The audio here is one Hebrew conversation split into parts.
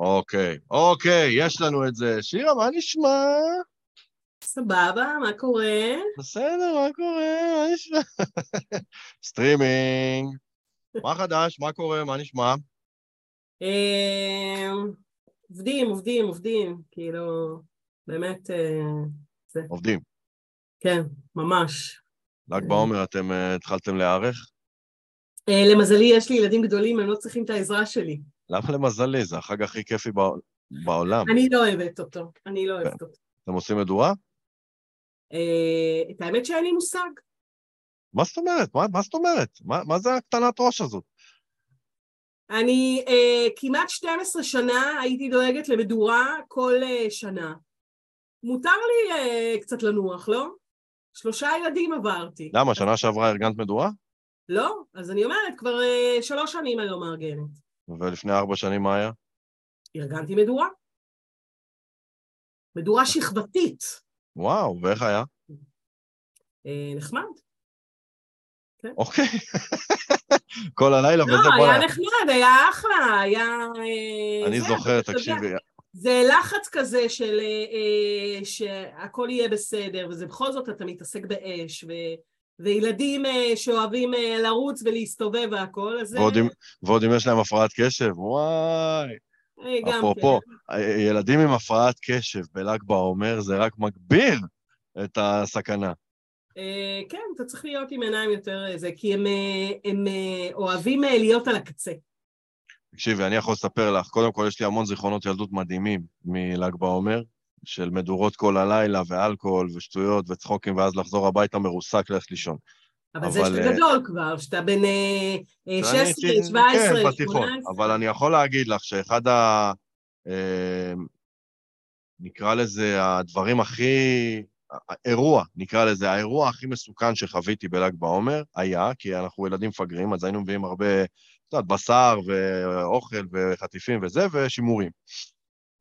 אוקיי, אוקיי, יש לנו את זה. שירה, מה נשמע? סבבה, מה קורה? בסדר, מה קורה? מה נשמע? סטרימינג. מה חדש? מה קורה? מה נשמע? אה, עובדים, עובדים, עובדים, כאילו, באמת, אה, זה, עובדים. כן, ממש. ל"ג בעומר אתם אה, התחלתם להיערך? אה, למזלי, יש לי ילדים גדולים, הם לא צריכים את העזרה שלי. למה למזלי? זה החג הכי כיפי בע- בעולם. אני לא אוהבת אותו, אני לא אוהבת אותו. אתם עושים מדורה? אה, את האמת שאין לי מושג. מה זאת אומרת? מה, מה זאת אומרת? מה, מה זה הקטנת ראש הזאת? אני אה, כמעט 12 שנה הייתי דואגת למדורה כל אה, שנה. מותר לי אה, קצת לנוח, לא? שלושה ילדים עברתי. למה, שנה שעברה ארגנת מדורה? לא? אז אני אומרת, כבר אה, שלוש שנים אני לא מארגנת. ולפני ארבע שנים מה היה? ארגנתי מדורה. מדורה שכבתית. וואו, ואיך היה? אה, נחמד. אוקיי. כל הלילה וזה, לא, בוא'נה. היה נחמד, היה אחלה, היה... אה, אני זוכר, תקשיבי, זה לחץ כזה של אה, שהכל יהיה בסדר, וזה בכל זאת אתה מתעסק באש, ו... וילדים אה, שאוהבים אה, לרוץ ולהסתובב והכל, אז... ועוד אם- ועוד אם יש להם הפרעת קשב, וואי. אה, אפרופו, כן. ילדים עם הפרעת קשב בל"ג בעומר, זה רק מגביר את הסכנה. אה, כן, אתה צריך להיות עם עיניים יותר אה, זה, כי הם, אה, הם אה, אוהבים אה, להיות על הקצה. תקשיבי, אני יכול לספר לך, קודם כל יש לי המון זיכרונות ילדות מדהימים מל"ג בעומר, של מדורות כל הלילה, ואלכוהול, ושטויות, וצחוקים, ואז לחזור הביתה מרוסק ללכת לישון. אבל זה אבל, שאתה אה, גדול כבר, שאתה בן אה, אה, שאני 16, הייתי- 17, כן, בתיכון. 18. אבל אני יכול להגיד לך שאחד ה... אה, נקרא לזה הדברים הכי... האירוע, נקרא לזה, האירוע הכי מסוכן שחוויתי בל"ג בעומר היה, כי אנחנו ילדים מפגרים, אז היינו מביאים הרבה, את יודעת, בשר ואוכל וחטיפים וזה, ושימורים.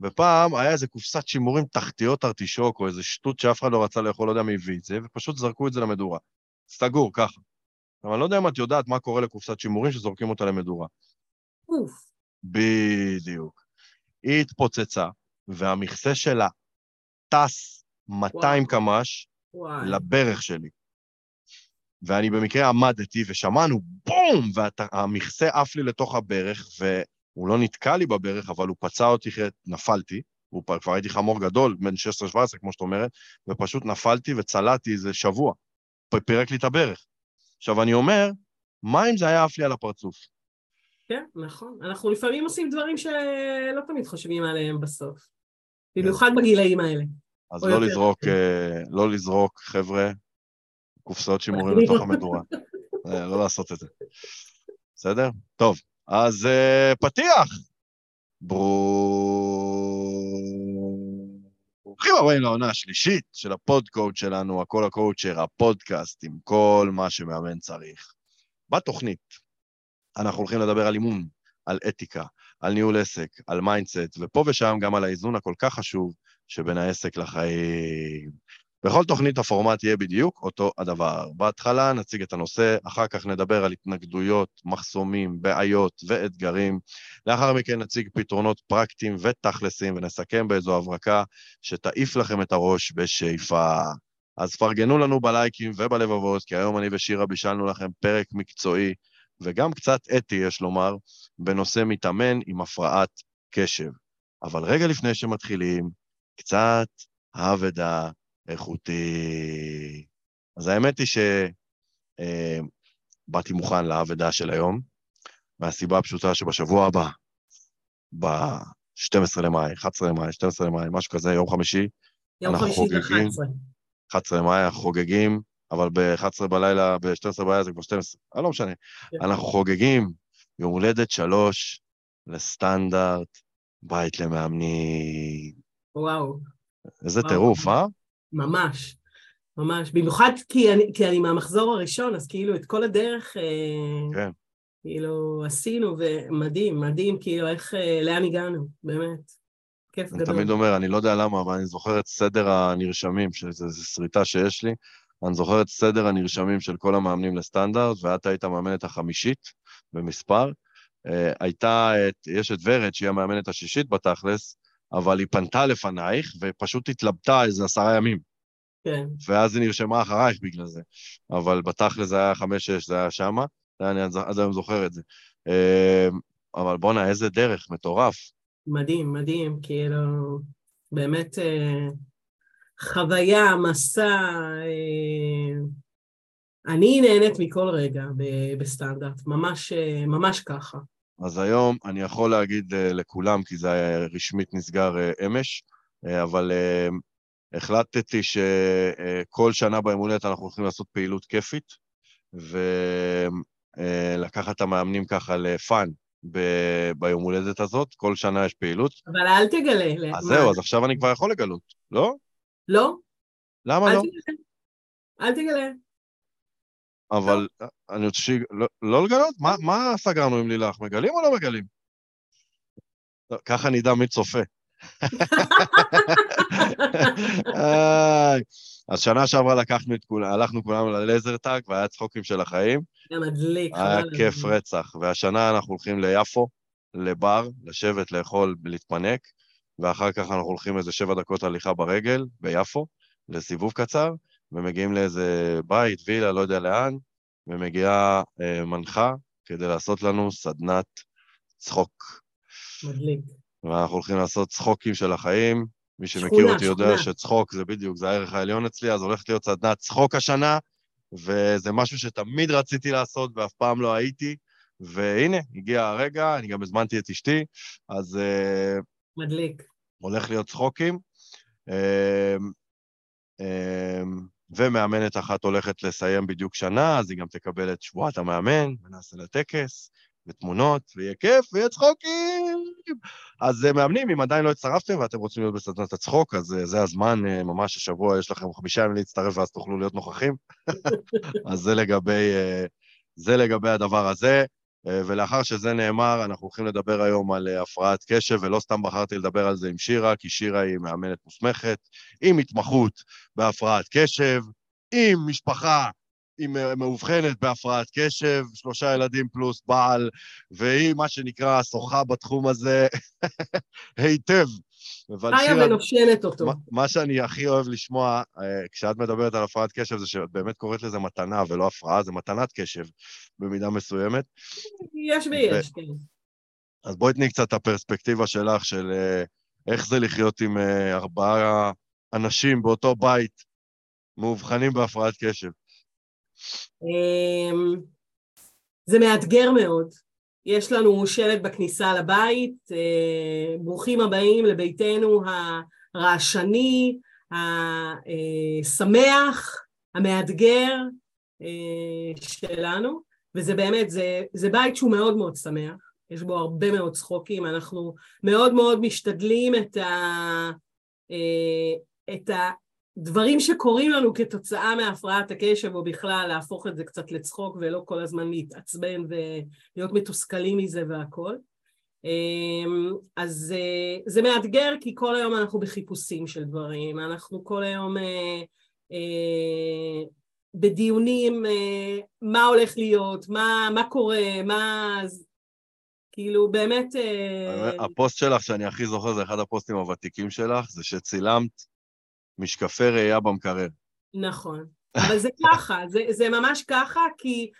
ופעם היה איזה קופסת שימורים תחתיות ארטישוק, או איזה שטות שאף אחד לא רצה לאכול, לא יודע מי הביא את זה, ופשוט זרקו את זה למדורה. סגור, ככה. אבל אני לא יודע אם את יודעת מה קורה לקופסת שימורים שזורקים אותה למדורה. אוף, בדיוק. היא התפוצצה, והמכסה שלה טס 200 קמ"ש. לברך שלי. ואני במקרה עמדתי ושמענו בום! והמכסה עף לי לתוך הברך, והוא לא נתקע לי בברך, אבל הוא פצע אותי, נפלתי. הוא כבר הייתי חמור גדול, בן 16-17, כמו שאת אומרת, ופשוט נפלתי וצלעתי איזה שבוע. פירק לי את הברך. עכשיו, אני אומר, מה אם זה היה עף לי על הפרצוף? כן, נכון. אנחנו לפעמים עושים דברים שלא תמיד חושבים עליהם בסוף. במיוחד בגילאים האלה. אז לא. לזרוק, אה, לא לזרוק, חבר'ה, קופסאות שימורים לתוך. המדורה. אה, לא לעשות את זה. בסדר? טוב, אז אה, פתיח. ברוכים הבאים לעונה השלישית של הפודקאסט שלנו, הכל הקואוצ'ר, הפודקאסט עם כל מה שמאמן צריך. בתוכנית אנחנו הולכים לדבר על אימון, על אתיקה, על ניהול עסק, על mindset, ופה ושם גם על האיזון הכל כך חשוב שבין העסק לחיים. בכל תוכנית הפורמט יהיה בדיוק אותו הדבר. בהתחלה נציג את הנושא, אחר כך נדבר על התנגדויות, מחסומים, בעיות ואתגרים. לאחר מכן נציג פתרונות פרקטיים ותכלסים, ונסכם באיזו הברקה שתעיף לכם את הראש בשאיפה. אז פרגנו לנו בלייקים ובלבבות, כי היום אני ושירה בישלנו לכם פרק מקצועי, וגם קצת אתי, יש לומר, בנושא מתאמן עם הפרעת קשב. אבל רגע לפני שמתחילים, קצת אבדה איכותי. אז האמת היא שבאתי מוכן לאבדה של היום, מהסיבה הפשוטה שבשבוע הבא, ב-12 למאי, 11 למאי, 12 למאי, משהו כזה, יום חמישי, יום אנחנו חמישי זה חוגגים. 11. 11 למאי, אנחנו חוגגים, אבל ב-11 בלילה, ב-12 בלילה זה כבר 12, אבל לא משנה. כן. אנחנו חוגגים יום הולדת שלוש לסטנדרט, בית למאמנים. וואו, איזה. טירוף, אה? ממש. ממש. במיוחד כי אני, כי אני מהמחזור הראשון, אז כאילו את כל הדרך, אה, כן. כאילו עשינו, ומדהים, מדהים, כאילו איך, אה, לאן הגענו, באמת. כיף אני גדול. תמיד אומר, אני לא יודע למה, אבל אני זוכר את סדר הנרשמים, שזו שריטה שיש לי, אני זוכר את סדר הנרשמים של כל המאמנים לסטנדרט, ואת היית המאמנת החמישית במספר. אה, הייתה, את, יש את ורד, שהיא המאמנת השישית בתכלס, אבל היא פנתה לפנייך ופשוט התלבטה איזה עשרה ימים. כן. ואז היא נרשמה אחרייך בגלל זה. אבל בתכלס זה היה חמש-שש, זה היה שמה, אני עד היום זוכר את זה. אה, אבל בואנה, איזה דרך, מטורף. מדהים, מדהים, כאילו, באמת אה, חוויה, מסע, אה, אני נהנית מכל רגע בסטנדרט, ממש, אה, ממש ככה. אז היום אני יכול להגיד לכולם, כי זה רשמית נסגר אמש, אבל החלטתי שכל שנה ביום הולדת אנחנו הולכים לעשות פעילות כיפית, ולקחת את המאמנים ככה לפאן, ב- ביום הולדת הזאת, כל שנה יש פעילות. אבל אל תגלה. אז זהו, אז עכשיו אני כבר יכול לגלות, לא? לא. למה אל לא? תגלה. אל תגלה. אבל אני רוצה ש... לא, לא לגלות? מה, סגרנו עם לילך? מגלים או לא מגלים? לא, ככה נדע מי צופה. אז שנה שעברה לקחנו את כולם, הלכנו כולנו ללייזרטאג והיה צחוקים של החיים. היה מדליק. היה כיף. רצח. והשנה אנחנו הולכים ליפו, לבר, לשבת, לאכול, להתפנק, ואחר כך אנחנו הולכים איזה שבע דקות הליכה ברגל, ביפו, לסיבוב קצר, ומגיעים לאיזה בית, וילה, לא יודע לאן, ומגיעה אה, מנחה כדי לעשות לנו סדנת צחוק. מדליק. ואנחנו הולכים לעשות צחוקים של החיים. מי שמכיר שכונה, אותי יודע שכונה. שצחוק זה בדיוק, זה הערך העליון אצלי, אז הולכת להיות סדנת צחוק השנה, וזה משהו שתמיד רציתי לעשות ואף פעם לא הייתי, והנה, הגיע הרגע, אני גם הזמנתי את אשתי, אז uh, מדליק. הולך להיות צחוקים. ומאמנת אחת הולכת לסיים בדיוק שנה, אז היא גם תקבל את שבועת המאמן, ונעשה לה טקס, ותמונות, ויהיה כיף, ויהיה צחוקים. אז אה, מאמנים, אם עדיין לא הצטרפתם ואתם רוצים להיות בסדנת הצחוק, אז אה, זה הזמן, אה, ממש השבוע יש לכם חמישה ימים להצטרף ואז תוכלו להיות נוכחים. אז זה לגבי, זה לגבי הדבר הזה. אה, ולאחר שזה נאמר, אנחנו הולכים לדבר היום על אה, הפרעת קשב, ולא סתם בחרתי לדבר על זה עם שירה, כי שירה היא מאמנת מוסמכת, עם התמחות בהפרעת קשב, עם משפחה היא מ- מאובחנת בהפרעת קשב, שלושה ילדים פלוס בעל, והיא מה שנקרא שוחה בתחום הזה היטב. אבל חיה ונושנת אותו. מה, מה שאני הכי אוהב לשמוע, אה, כשאת מדברת על הפרעת קשב, זה שאת באמת קוראת לזה מתנה ולא הפרעה, זה מתנת קשב במידה מסוימת. יש ויש, כן. אז בואי תני קצת את הפרספקטיבה שלך, של אה, איך זה לחיות עם אה, ארבעה אנשים באותו בית מאובחנים בהפרעת קשב. אמ, זה מאתגר מאוד. יש לנו שלט בכניסה לבית, אה, ברוכים הבאים לביתנו הרעשני, השמח, המאתגר אה, שלנו, וזה באמת, זה, זה בית שהוא מאוד מאוד שמח, יש בו הרבה מאוד צחוקים, אנחנו מאוד מאוד משתדלים את, ה, אה, את הדברים שקורים לנו כתוצאה מהפרעת הקשב, או בכלל להפוך את זה קצת לצחוק ולא כל הזמן להתעצבן ולהיות מתוסכלים מזה והכל. אמ, אז אה, זה מאתגר כי כל היום אנחנו בחיפושים של דברים, אנחנו כל היום אה, אה, בדיונים מה הולך להיות, מה, מה קורה, מה... כאילו באמת... הפוסט שלך שאני הכי זוכר, זה אחד הפוסטים הוותיקים שלך, זה שצילמת משקפי ראייה במקרר. נכון, אבל זה ככה, זה, זה ממש ככה, כי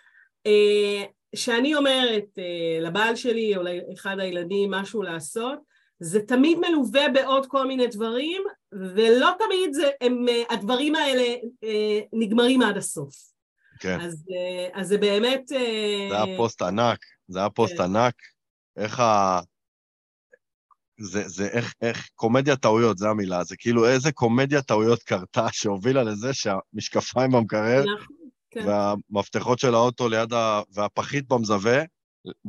אה, כשאני אומרת אה, לבעל שלי או לאחד הילדים משהו לעשות, זה תמיד מלווה בעוד כל מיני דברים, ולא תמיד זה, הם, אה, הדברים האלה אה, נגמרים עד הסוף. כן. אז, אה, אז זה באמת... אה, זה היה פוסט ענק, זה היה פוסט כן. ענק. איך ה... זה, זה איך, איך, קומדיה טעויות, זו המילה. זה כאילו איזה קומדיה טעויות קרתה שהובילה לזה שהמשקפיים במקרר נכון, כן. והמפתחות של האוטו ליד ה... והפחית במזווה,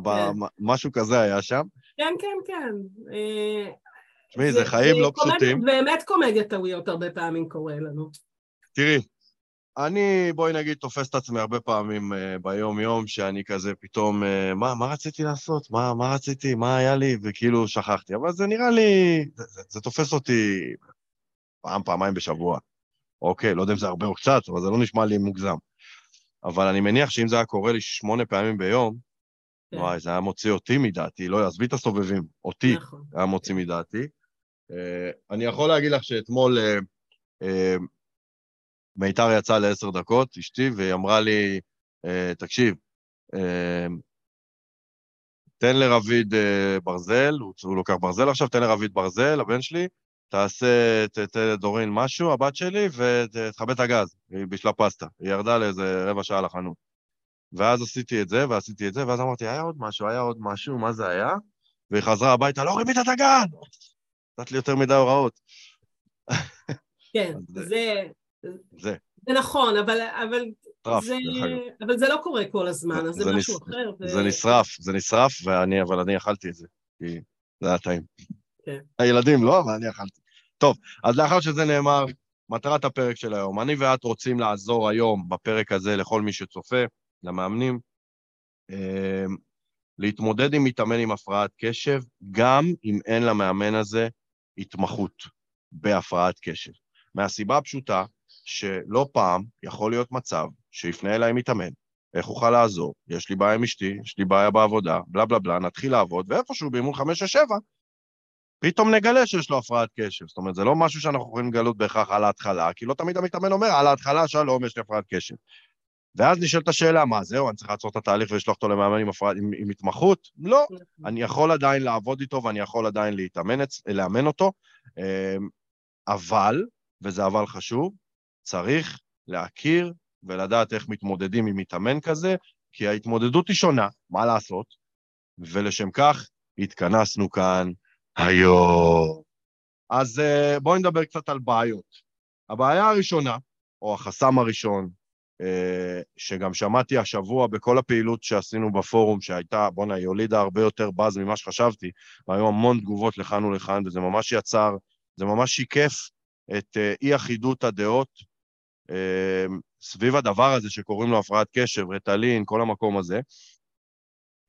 ב- משהו כזה היה שם. כן, כן, כן. אה, תשמעי, זה חיים לא קומדיה- פשוטים. באמת קומדיה טעויות הרבה פעמים קורה לנו. תראי, אני, בואי נגיד, תופס את עצמי הרבה פעמים uh, ביום-יום, שאני כזה פתאום, uh, מה, מה רציתי לעשות? מה, מה רציתי? מה היה לי? וכאילו שכחתי. אבל זה נראה לי, זה, זה, זה תופס אותי פעם, פעמיים בשבוע. אוקיי, לא יודע אם זה הרבה או קצת, אבל זה לא נשמע לי מוגזם. אבל אני מניח שאם זה היה קורה לי שמונה פעמים ביום, כן. וואי, זה היה מוציא אותי מדעתי, לא, עזבי את הסובבים, אותי נכון. היה מוציא מדעתי. אה, אני יכול להגיד לך שאתמול אה, אה, מיתר יצאה לעשר דקות, אשתי, והיא אמרה לי, אה, תקשיב, אה, תן לרביד אה, ברזל, הוא, הוא לוקח ברזל עכשיו, תן לרביד ברזל, הבן שלי, תעשה, ת- תן לדורין משהו, הבת שלי, ותכבה את הגז. היא בישלה פסטה. היא ירדה לאיזה רבע שעה לחנות. ואז עשיתי את זה, ועשיתי את זה, ואז אמרתי, היה עוד משהו, היה עוד משהו, מה זה היה? והיא חזרה הביתה, לא ריבית את הגז! נתת לי יותר מדי הוראות. כן, זה- זה, זה, זה נכון, אבל, אבל, טרף, זה. אבל זה לא קורה כל הזמן, אז זה, זה משהו נס- אחר. ו... זה נשרף, זה נשרף, ואני, אבל אני אכלתי את זה, כי זה היה טעים. כן. הילדים לא, אבל אני אכלתי. טוב, אז לאחר שזה נאמר, מטרת הפרק של היום, אני ואת רוצים לעזור היום, בפרק הזה, לכל מי שצופה, למאמנים, אה, להתמודד עם מתאמן עם הפרעת קשב, גם אם אין למאמן הזה התמחות בהפרעת קשב. מהסיבה הפשוטה שלא פעם יכול להיות מצב שיפנה אליי מתאמן, איך אוכל לעזור? יש לי בעיה עם אשתי, יש לי בעיה בעבודה, בלה בלה בלה, נתחיל לעבוד, ואיפשהו באימון חמש או שבע, פתאום נגלה שיש לו הפרעת קשב. זאת אומרת, זה לא משהו שאנחנו יכולים לגלות בהכרח על ההתחלה, כי לא תמיד המתאמן אומר, על ההתחלה, שלום, יש לי הפרעת קשב. ואז נשאלת השאלה, מה, זהו, אני צריך לעצור את התהליך ולשלוח אותו למאמן עם, הפרעת, עם, עם התמחות? לא, אני יכול עדיין לעבוד איתו ואני יכול עדיין להתאמן, לאמן אותו, אמ, אבל, וזה אבל חשוב, צריך להכיר ולדעת איך מתמודדים עם מתאמן כזה, כי ההתמודדות היא שונה, מה לעשות? ולשם כך התכנסנו כאן היום. אז אה, בואו נדבר קצת על בעיות. הבעיה הראשונה, או החסם הראשון, אה, שגם שמעתי השבוע בכל הפעילות שעשינו בפורום, שהייתה, בואנה, היא הולידה הרבה יותר באז ממה שחשבתי, והיו המון תגובות לכאן ולכאן, וזה ממש יצר, זה ממש שיקף את אה, אי-אחידות הדעות סביב הדבר הזה שקוראים לו הפרעת קשב, רטלין, כל המקום הזה.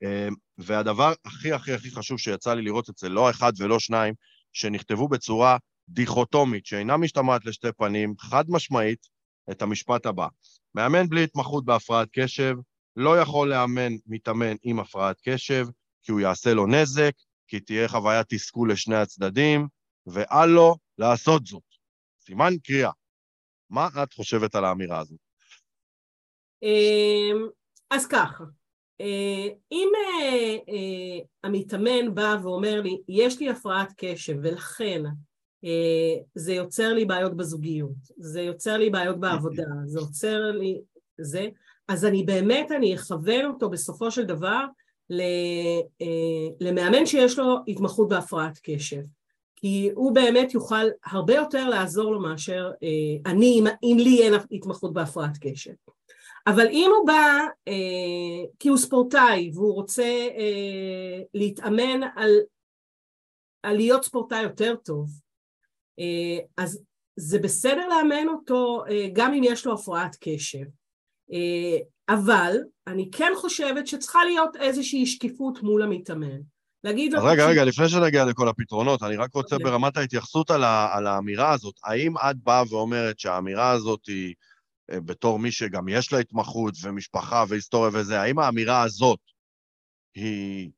אה, והדבר הכי הכי הכי חשוב שיצא לי לראות אצל לא אחד ולא שניים, שנכתבו בצורה דיכוטומית, שאינה משתמעת לשתי פנים, חד משמעית, את המשפט הבא: מאמן בלי התמחות בהפרעת קשב לא יכול לאמן מתאמן עם הפרעת קשב, כי הוא יעשה לו נזק, כי תהיה חוויית תסכול לשני הצדדים, ואל לו לעשות זאת. סימן קריאה. מה את חושבת על האמירה הזאת? אמ, אז ככה, אה, אם אה, אה, המתאמן בא ואומר לי, יש לי הפרעת קשב ולכן זה יוצר לי בעיות בזוגיות, זה יוצר לי בעיות בעבודה, זה יוצר לי זה, אז אני באמת, אני אכוון אותו בסופו של דבר למאמן שיש לו התמחות בהפרעת קשב. כי הוא באמת יוכל הרבה יותר לעזור לו מאשר אה, אני, אם, אם לי אין התמחות בהפרעת קשב. אבל אם הוא בא אה, כי הוא ספורטאי והוא רוצה אה, להתאמן על, על להיות ספורטאי יותר טוב, אה, אז זה בסדר לאמן אותו אה, גם אם יש לו הפרעת קשב. אה, אבל אני כן חושבת שצריכה להיות איזושהי שקיפות מול המתאמן. להגיד לו... אז רגע, "תקשיב, רגע, לפני שנגיע לכל הפתרונות, אני רק רוצה אוקיי. ברמת ההתייחסות על, ה, על האמירה הזאת. האם את באה ואומרת שהאמירה הזאת היא, אה, בתור מי שגם יש לה התמחות ומשפחה והיסטוריה וזה, האם האמירה הזאת היא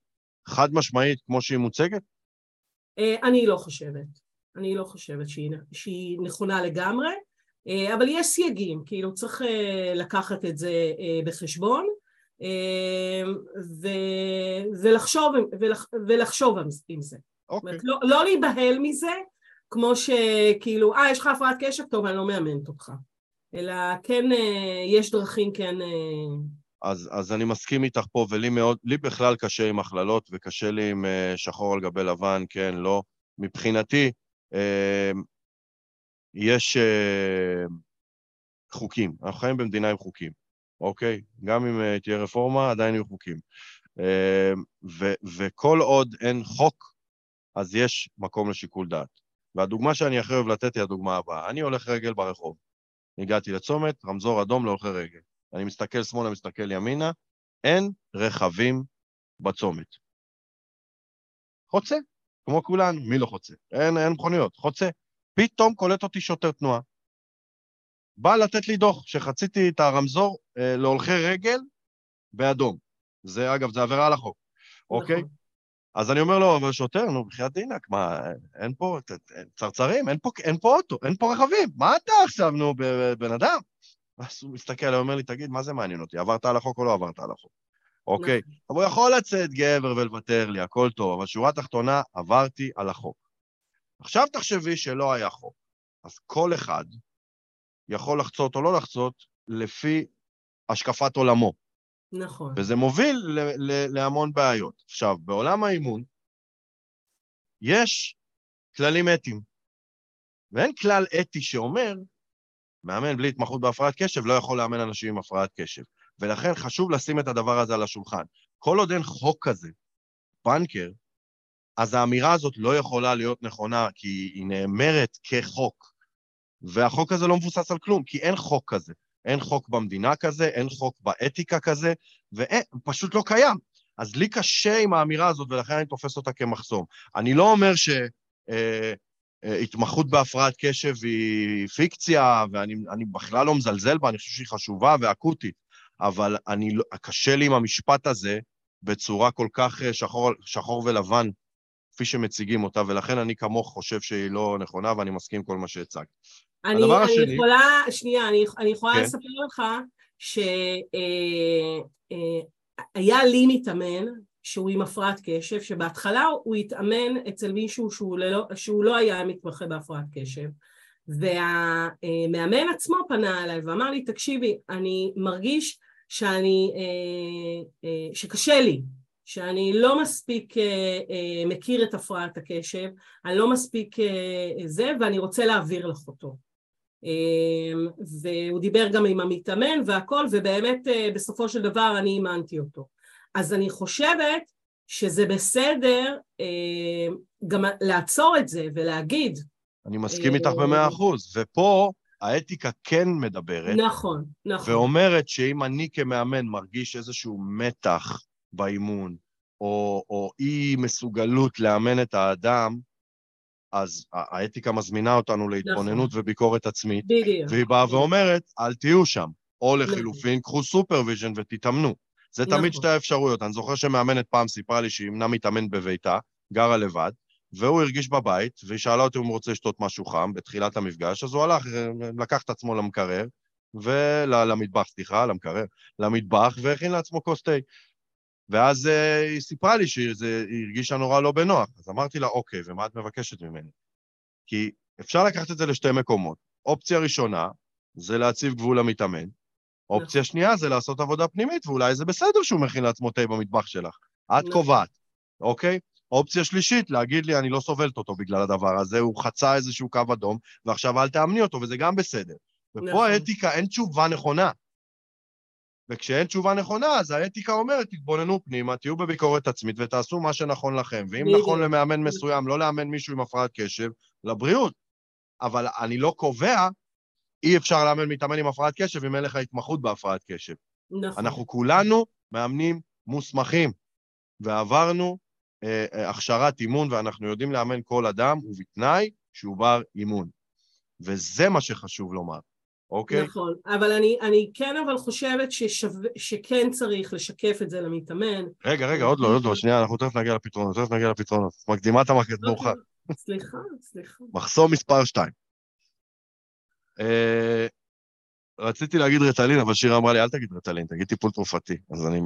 חד משמעית כמו שהיא מוצגת? אה, אני לא חושבת. אני לא חושבת שהיא, שהיא נכונה לגמרי, אה, אבל יש סייגים, כאילו צריך לקחת את זה בחשבון ו, ולחשוב, ולח, ולחשוב עם- זה. זאת אוקיי. אומרת, לא, לא להיבהל מזה, כמו שכאילו, אה, יש לך הפרעת קשב, טוב, אני לא מאמנת אותך. אלא כן, אה, יש דרכים כן... אה, אז, אז אני מסכים איתך פה, ולי מאוד, לי בכלל קשה עם הכללות, וקשה לי עם אה, שחור על גבי לבן, כן, לא. מבחינתי, יש חוקים. אנחנו חיים במדינה עם חוקים, אוקיי? גם אם אה, תהיה רפורמה, עדיין יהיו חוקים. אה, ו, וכל עוד אין חוק, אז יש מקום לשיקול דעת. והדוגמה שאני הכי אוהב לתת היא הדוגמה הבאה. אני הולך רגל ברחוב. הגעתי לצומת, רמזור אדום להולכי רגל. אני מסתכל שמאלה, מסתכל ימינה, אין רכבים בצומת. חוצה, כמו כולנו, מי לא חוצה? אין, אין מכוניות, חוצה. פתאום קולט אותי שוטר תנועה. בא לתת לי דוח שחציתי את הרמזור אה, להולכי רגל באדום. זה, אגב, זה עבירה על החוק, אוקיי? נכון. אז אני אומר לו, אבל שוטר, נו, בחייאת דינק, מה, אין פה צרצרים, אין פה, אין פה אוטו, אין פה רכבים, מה אתה עכשיו, נו, בן אדם? אז הוא מסתכל, הוא אומר לי, תגיד, מה זה מעניין אותי, עברת על החוק או לא עברת על החוק? אוקיי, נכון. אבל הוא יכול לצאת גבר ולוותר לי, הכל טוב, אבל שורה תחתונה, עברתי על החוק. עכשיו תחשבי שלא היה חוק, אז כל אחד יכול לחצות או לא לחצות לפי השקפת עולמו. נכון. וזה מוביל ל- ל- להמון בעיות. עכשיו, בעולם האימון יש כללים אתיים, ואין כלל אתי שאומר, מאמן בלי התמחות בהפרעת קשב לא יכול לאמן אנשים עם הפרעת קשב. ולכן חשוב לשים את הדבר הזה על השולחן. כל עוד אין חוק כזה, בנקר, אז האמירה הזאת לא יכולה להיות נכונה, כי היא נאמרת כחוק. והחוק הזה לא מבוסס על כלום, כי אין חוק כזה. אין חוק במדינה כזה, אין חוק באתיקה כזה, ופשוט לא קיים. אז לי קשה עם האמירה הזאת, ולכן אני תופס אותה כמחסום. אני לא אומר שהתמחות בהפרעת קשב היא פיקציה, ואני בכלל לא מזלזל בה, אני חושב שהיא חשובה ואקוטית, אבל אני, לא- קשה לי עם המשפט הזה בצורה כל כך אה, שחור, שחור ולבן, כפי שמציגים אותה, ולכן אני כמוך חושב שהיא לא נכונה, ואני מסכים עם כל מה שהצגת. אני, הדבר אני השני- יכולה, שנייה, אני, אני יכולה כן. לספר לך שהיה לי מתאמן שהוא עם הפרעת קשב, שבהתחלה הוא התאמן אצל מישהו שהוא לא, שהוא לא היה מתמחה בהפרעת קשב, והמאמן עצמו פנה אליי ואמר לי, תקשיבי, אני מרגיש שאני, אה, אה, שקשה לי, שאני לא מספיק אה, אה, מכיר את הפרעת הקשב, אני לא מספיק אה, זה, ואני רוצה להעביר לך אותו. אמ, והוא דיבר גם עם המתאמן והכל, ובאמת אה, בסופו של דבר אני אימנתי אותו. אז אני חושבת שזה בסדר אה, גם לעצור את זה ולהגיד, אני מסכים אה, איתך במאה אחוז, ופה האתיקה כן מדברת, נכון, נכון, ואומרת שאם אני כמאמן מרגיש איזשהו מתח באימון, או, או אי מסוגלות לאמן את האדם, אז האתיקה מזמינה אותנו להתבוננות וביקורת עצמית, בדיוק. והיא באה ואומרת, אל תהיו שם, או לחילופין, קחו supervision ותתאמנו. זה תמיד נכון. שתי האפשרויות. אני זוכר שמאמנת פעם סיפרה לי שהיא אמנם מתאמן בביתה, גרה לבד, והוא הרגיש בבית, והיא שאלה אותי אם הוא רוצה לשתות משהו חם בתחילת המפגש, אז הוא הלך, לקח את עצמו למקרר, ולמטבח, סליחה, למקרר, למטבח, והכין לעצמו כוס תה. ואז אה, היא סיפרה לי שהיא הרגישה נורא לא בנוח. אז אמרתי לה, אוקיי, ומה את מבקשת ממני? כי אפשר לקחת את זה לשתי מקומות. אופציה ראשונה זה להציב גבול למתאמן. אופציה שנייה זה לעשות עבודה פנימית, ואולי זה בסדר שהוא מכין לעצמו תה במטבח שלך. את נכון. קובעת, אוקיי? אופציה שלישית, להגיד לי, אני לא סובלת אותו בגלל הדבר הזה, הוא חצה איזשהו קו אדום, ועכשיו אל תאמני אותו, וזה גם בסדר. ופה נכון. האתיקה, אין תשובה נכונה. וכשאין תשובה נכונה, אז האתיקה אומרת, תתבוננו פנימה, תהיו בביקורת עצמית ותעשו מה שנכון לכם. ואם. נכון למאמן מסוים, לא לאמן מישהו עם הפרעת קשב, לבריאות. אבל אני לא קובע, אי אפשר לאמן מתאמן עם הפרעת קשב אם אין לך התמחות בהפרעת קשב. נכון. אנחנו כולנו מאמנים מוסמכים, ועברנו אה, אה, הכשרת אימון, ואנחנו יודעים לאמן כל אדם, ובתנאי שהוא בר אימון. וזה מה שחשוב לומר, אוקיי? נכון, אבל אני, אני כן אבל חושבת ששו... שכן צריך לשקף את זה למתאמן. רגע, רגע, עוד לא, עוד לא, שנייה, אנחנו תכף נגיע לפתרונות, תכף נגיע לפתרונות. מקדימה את המקד מאוחר. אוקיי, סליחה, סליחה. מחסום מספר 2. אה, רציתי להגיד רטלין, אבל שירה אמרה לי, אל תגיד רטלין, תגיד טיפול תרופתי. אז אני...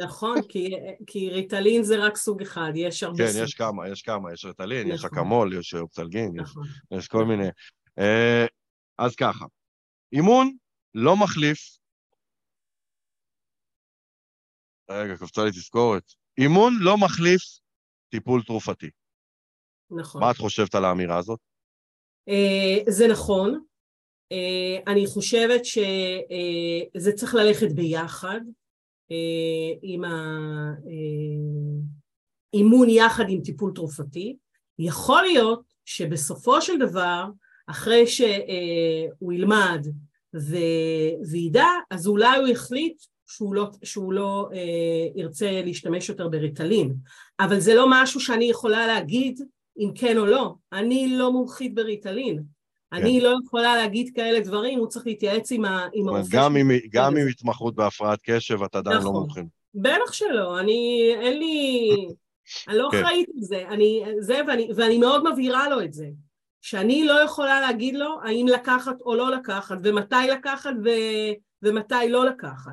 נכון, כי, כי ריטלין זה רק סוג אחד, יש הרבה כן, סוגים. יש כמה, יש כמה, יש רטלין, יש נכון. אקמול, יש אופטלגין, יש נכון. יש כל מיני. אה, אז ככה, אימון לא מחליף... רגע, קפצה לי תזכורת. אימון לא מחליף טיפול תרופתי. נכון. מה את חושבת על האמירה הזאת? אה, זה נכון. אה, אני חושבת שזה צריך ללכת ביחד אה, עם האימון יחד עם טיפול תרופתי. יכול להיות שבסופו של דבר, אחרי שהוא ילמד ו- וידע, אז אולי הוא יחליט שהוא לא, שהוא לא אה, ירצה להשתמש יותר בריטלין. אבל זה לא משהו שאני יכולה להגיד אם כן או לא. אני לא מומחית בריטלין. אני לא יכולה להגיד כאלה דברים, הוא צריך להתייעץ עם, הרופא. גם. עם- גם. עם התמחות בהפרעת קשב, את עדיין לא נכון. מומחים. בטח שלא, אני, אין לי, אני לא כן. אחראית על זה, אני, זה, ואני, ואני מאוד מבהירה לו את זה, שאני לא יכולה להגיד לו האם לקחת או לא לקחת, ומתי לקחת ו, ומתי לא לקחת.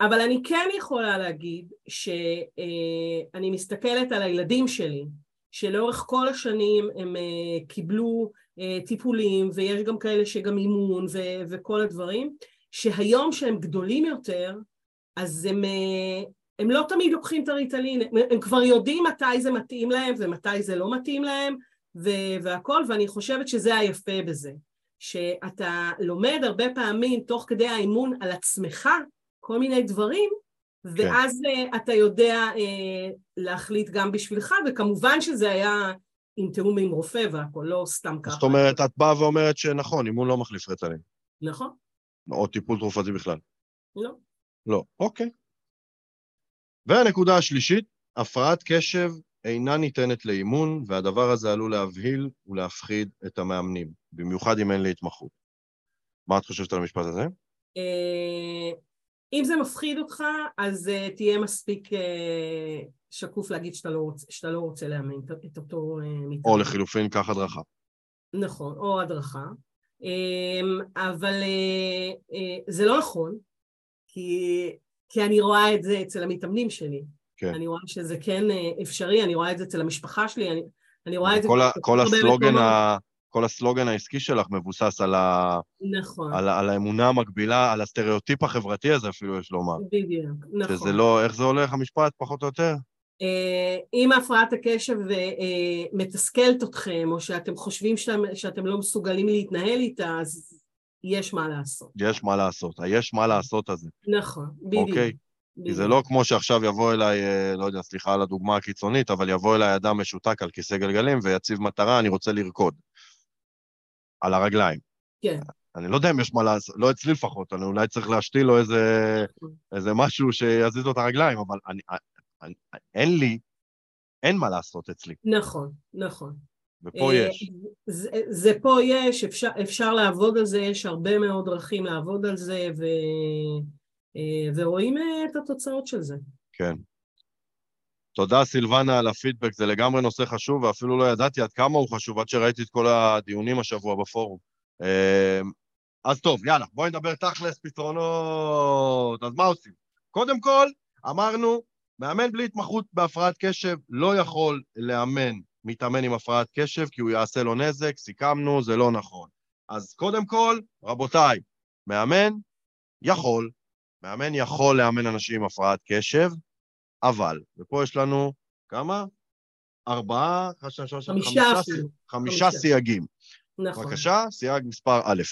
אבל אני כן יכולה להגיד שאני מסתכלת על הילדים שלי, שלאורך כל השנים הם אה, קיבלו אה, טיפולים, ויש גם כאלה שגם אימון ו- וכל הדברים, שהיום שהם גדולים יותר, אז הם, אה, הם לא תמיד לוקחים את הריטלין, הם, כבר יודעים מתי זה מתאים להם ומתי זה לא מתאים להם והכל, ואני חושבת שזה היפה בזה, שאתה לומד הרבה פעמים תוך כדי האימון על עצמך כל מיני דברים, ואז כן. אתה יודע אה, להחליט גם בשבילך, וכמובן שזה היה עם תיאום עם רופא והכל, לא סתם ככה. זאת אומרת, את באה ואומרת שנכון, אימון לא מחליף רטלין. נכון. או טיפול תרופתי בכלל. לא. לא, אוקיי. והנקודה השלישית, הפרעת קשב אינה ניתנת לאימון, והדבר הזה עלול להבהיל ולהפחיד את המאמנים, במיוחד אם אין לי התמחות. מה את חושבת על המשפט הזה? אם זה מפחיד אותך, אז uh, תהיה מספיק uh, שקוף להגיד שאתה לא, רוצ, שאתה לא רוצה לאמן את אותו מתאמן. או לחילופין, קח הדרכה. נכון, או הדרכה. אבל זה לא נכון, כי, כי אני רואה את זה אצל המתאמנים שלי. כן. אני רואה שזה כן uh, אפשרי, אני רואה את זה אצל המשפחה שלי, אני, אני רואה את זה... כל, כל הסלוגן ה... כל הסלוגן העסקי שלך מבוסס על, ה... נכון. על, על האמונה המקבילה, על הסטריאוטיפ החברתי הזה אפילו, יש לומר. בדיוק, נכון. שזה לא, איך זה הולך המשפט, פחות או יותר? אם הפרעת הקשב מתסכלת אתכם, או שאתם חושבים שאתם, שאתם לא מסוגלים להתנהל איתה, אז יש מה לעשות. יש מה לעשות, היש מה לעשות הזה. נכון, בדיוק. אוקיי? כי זה לא כמו שעכשיו יבוא אליי, לא יודע, סליחה על הדוגמה הקיצונית, אבל יבוא אליי אדם משותק על כיסא גלגלים ויציב מטרה, אני רוצה לרקוד. על הרגליים. כן. אני לא יודע אם יש מה לעשות, לא אצלי לפחות, אני אולי צריך להשתיל לו איזה, איזה משהו שיזיז לו את הרגליים, אבל אני, אני, אין לי, אין מה לעשות אצלי. נכון, נכון. ופה יש. זה, זה פה יש, אפשר, אפשר לעבוד על זה, יש הרבה מאוד דרכים לעבוד על זה, ו, ורואים את התוצאות של זה. כן. תודה, סילבנה, על הפידבק, זה לגמרי נושא חשוב, ואפילו לא ידעתי עד כמה הוא חשוב, עד שראיתי את כל הדיונים השבוע בפורום. אז טוב, יאללה, בואי נדבר תכלס, פתרונות. אז מה עושים? קודם כל, אמרנו, מאמן בלי התמחות בהפרעת קשב לא יכול לאמן מתאמן עם הפרעת קשב, כי הוא יעשה לו נזק, סיכמנו, זה לא נכון. אז קודם כל, רבותיי, מאמן יכול, מאמן יכול לאמן אנשים עם הפרעת קשב, אבל, ופה יש לנו כמה? ארבעה, חמישה, חמישה, חמישה סייגים. נכון. בבקשה, סייג מספר א'.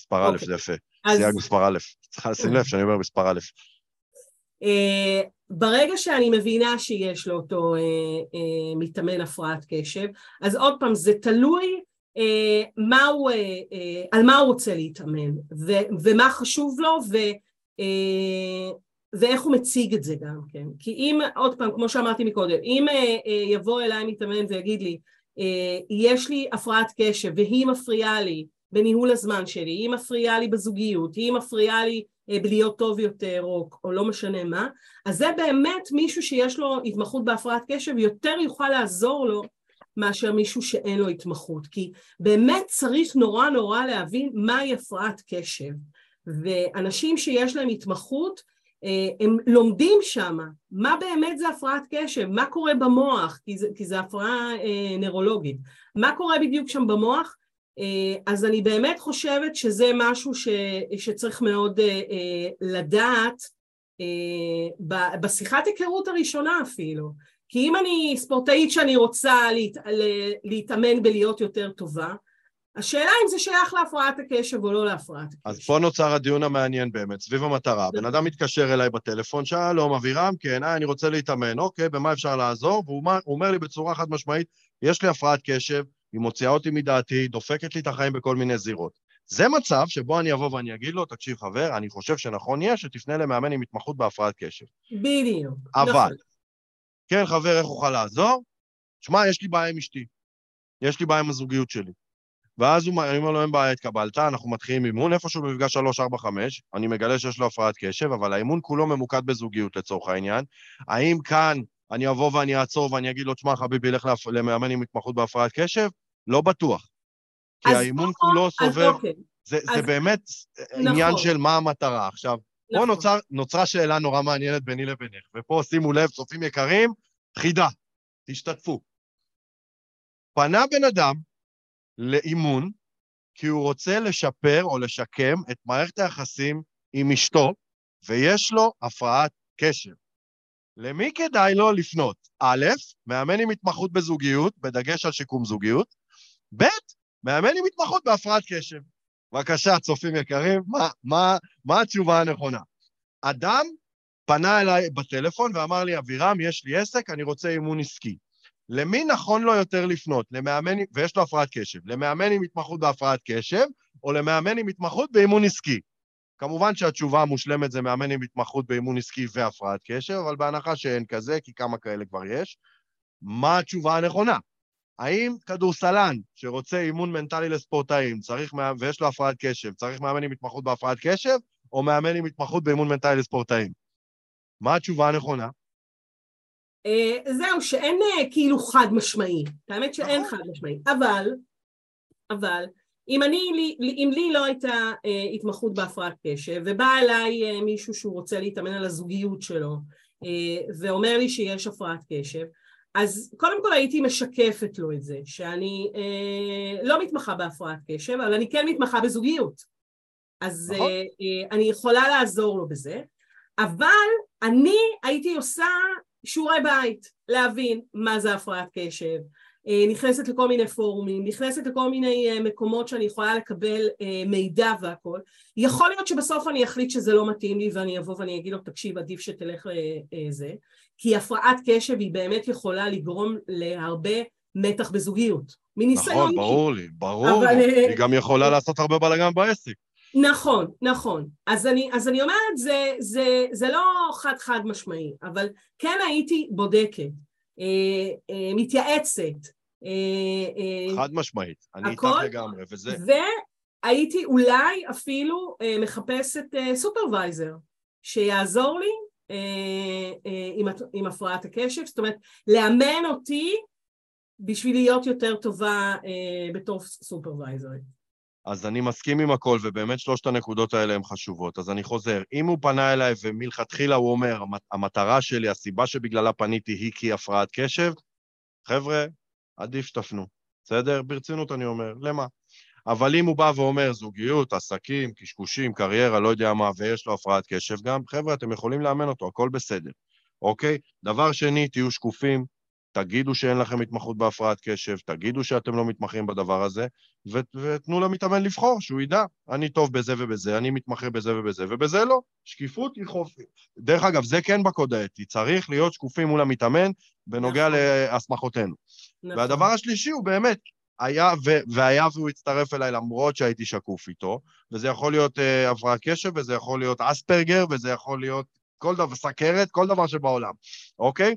מספר א', אוקיי. זה יפה. אז- סייג מספר א'. צריכה לשים לב שאני אומר מספר א'. אה, ברגע שאני מבינה שיש לאותו אה, אה, מתאמן הפרעת קשב, אז עוד פעם, זה תלוי מה הוא, על מה הוא רוצה להתאמן, ו- ומה חשוב לו, ו, ואיך הוא מציג את זה גם כן. כי אם, עוד פעם, כמו שאמרתי מקודם, אם אה, אה, יבוא אליי מתאמן ויגיד לי, אה, יש לי הפרעת קשב והיא מפריעה לי בניהול הזמן שלי, היא מפריעה לי בזוגיות, היא מפריעה לי אה, בלהיות טוב יותר או, או לא משנה מה, אז זה באמת מישהו שיש לו התמחות בהפרעת קשב יותר יוכל לעזור לו מאשר מישהו שאין לו התמחות, כי באמת צריך נורא נורא להבין מהי הפרעת קשב, ואנשים שיש להם התמחות אה, הם לומדים שם מה באמת זה הפרעת קשב, מה קורה במוח, כי זה, כי זה הפרעה אה, נוירולוגית, מה קורה בדיוק שם במוח, אה, אז אני באמת חושבת שזה משהו ש, שצריך מאוד לדעת בשיחת היכרות הראשונה אפילו, כי אם אני ספורטאית שאני רוצה להת, להתאמן בלהיות יותר טובה, השאלה אם זה שייך להפרעת הקשב או לא להפרעת הקשב. אז פה נוצר הדיון המעניין באמת, סביב המטרה. בן אדם מתקשר אליי בטלפון, שלום, אבירם, כן, אה, אני רוצה להתאמן, אוקיי, במה אפשר לעזור? והוא אומר- לי בצורה חד משמעית, יש לי הפרעת קשב, היא מוציאה אותי מדעתי, דופקת לי את החיים בכל מיני זירות. זה מצב שבו אני אבוא ואני אגיד לו, תקשיב, חבר, אני חושב שנכון יהיה שתפנה למאמן עם התמחות בהפרעת קשב. בדיוק. אבל, נכון. כן, חבר, איך אוכל לעזור? שמע, יש לי בעיה עם אשתי. יש לי בעיה עם הזוגיות שלי. ואז הוא אומר לו, אין בעיה, התקבלת, אנחנו מתחילים אימון, איפשהו במפגש 3, 4, 5, אני מגלה שיש לו הפרעת קשב, אבל האימון כולו ממוקד בזוגיות לצורך העניין. האם כאן אני אבוא ואני אעצור ואני אגיד לו, תשמע, חביבי, לך למאמן עם התמחות בהפרעת קשב? לא בטוח. כי האימון כולו סובב... אוקיי. זה, אז, זה באמת נכון. עניין של מה המטרה. עכשיו, נכון. פה נוצר, נוצרה שאלה נורא מעניינת ביני לבינך, ופה שימו לב, צופים יקרים, חידה, תשתתפו. פנה בן אדם לאימון כי הוא רוצה לשפר או לשקם את מערכת היחסים עם אשתו, ויש לו הפרעת קשב. למי כדאי לו לפנות? א', מאמן עם התמחות בזוגיות, בדגש על שיקום זוגיות, ב', מאמן עם התמחות בהפרעת קשב. בבקשה, צופים יקרים, מה, מה, מה התשובה הנכונה? אדם פנה אליי בטלפון ואמר לי, אבירם, יש לי עסק, אני רוצה אימון עסקי. למי נכון לו יותר לפנות? למאמן, ויש לו הפרעת קשב, למאמן עם התמחות בהפרעת קשב, או למאמן עם התמחות באימון עסקי? כמובן שהתשובה המושלמת זה מאמן עם התמחות באימון עסקי והפרעת קשב, אבל בהנחה שאין כזה, כי כמה כאלה כבר יש, מה התשובה הנכונה? האם כדורסלן שרוצה אימון מנטלי לספורטאים, צריך, ויש לו הפרעת קשב, צריך מאמן עם התמחות בהפרעת קשב, או מאמן עם התמחות באימון מנטלי לספורטאים? מה התשובה הנכונה? Uh, זהו, שאין uh, כאילו חד משמעי. האמת שאין נכון. חד משמעי. אבל, אבל, אם, אני, אם לי לא הייתה uh, התמחות בהפרעת קשב, ובא אליי מישהו שהוא רוצה להתאמן על הזוגיות שלו, ואומר לי שיש הפרעת קשב, אז קודם כל הייתי משקפת לו את זה, שאני uh, לא מתמחה בהפרעת קשב, אבל אני כן מתמחה בזוגיות. אז נכון. uh, uh, אני יכולה לעזור לו בזה, אבל אני הייתי עושה שיעורי בית, להבין מה זה הפרעת קשב, אה, נכנסת לכל מיני פורומים, נכנסת לכל מיני אה, מקומות שאני יכולה לקבל אה, מידע והכל. יכול להיות שבסוף אני אחליט שזה לא מתאים לי ואני אבוא ואני אגיד לו, תקשיב, עדיף שתלך לזה, כי הפרעת קשב היא באמת יכולה לגרום להרבה מתח בזוגיות. מניסיון. נכון, ברור לי, ברור. אבל... היא גם יכולה לעשות הרבה בלאגן בעסק. נכון, נכון. אז אני, אז אני אומרת, זה, זה, זה לא חד חד משמעי, אבל כן הייתי בודקת, אה, אה, מתייעצת. אה, אה, חד משמעית, אני איתך לגמרי, וזה... והייתי אולי אפילו אה, מחפשת אה, סופרוויזר, שיעזור לי אה, אה, עם, עם הפרעת הקשב, זאת אומרת, לאמן אותי בשביל להיות יותר טובה אה, בתור סופרוויזרית. אז אני מסכים עם הכל, ובאמת שלושת הנקודות האלה הן חשובות. אז אני חוזר, אם הוא פנה אליי ומלכתחילה הוא אומר, המטרה שלי, הסיבה שבגללה פניתי היא כי הפרעת קשב, חבר'ה, עדיף שתפנו, בסדר? ברצינות אני אומר, למה? אבל אם הוא בא ואומר זוגיות, עסקים, קשקושים, קריירה, לא יודע מה, ויש לו הפרעת קשב גם, חבר'ה, אתם יכולים לאמן אותו, הכל בסדר, אוקיי? דבר שני, תהיו שקופים, תגידו שאין לכם התמחות בהפרעת קשב, תגידו שאתם לא מתמחים בדבר הזה, ו- ותנו למתאמן לבחור, שהוא ידע, אני טוב בזה ובזה, אני מתמחה בזה ובזה, ובזה לא. שקיפות היא חופי. דרך אגב, זה כן בקוד האתי, צריך להיות שקופים מול המתאמן בנוגע נכון. להסמכותינו. נכון. והדבר השלישי הוא באמת, היה ו- והיה והוא הצטרף אליי למרות שהייתי שקוף איתו, וזה יכול להיות uh, הפרעת קשב, וזה יכול להיות אספרגר, וזה יכול להיות כל דבר, סכרת, כל דבר שבעולם, אוקיי?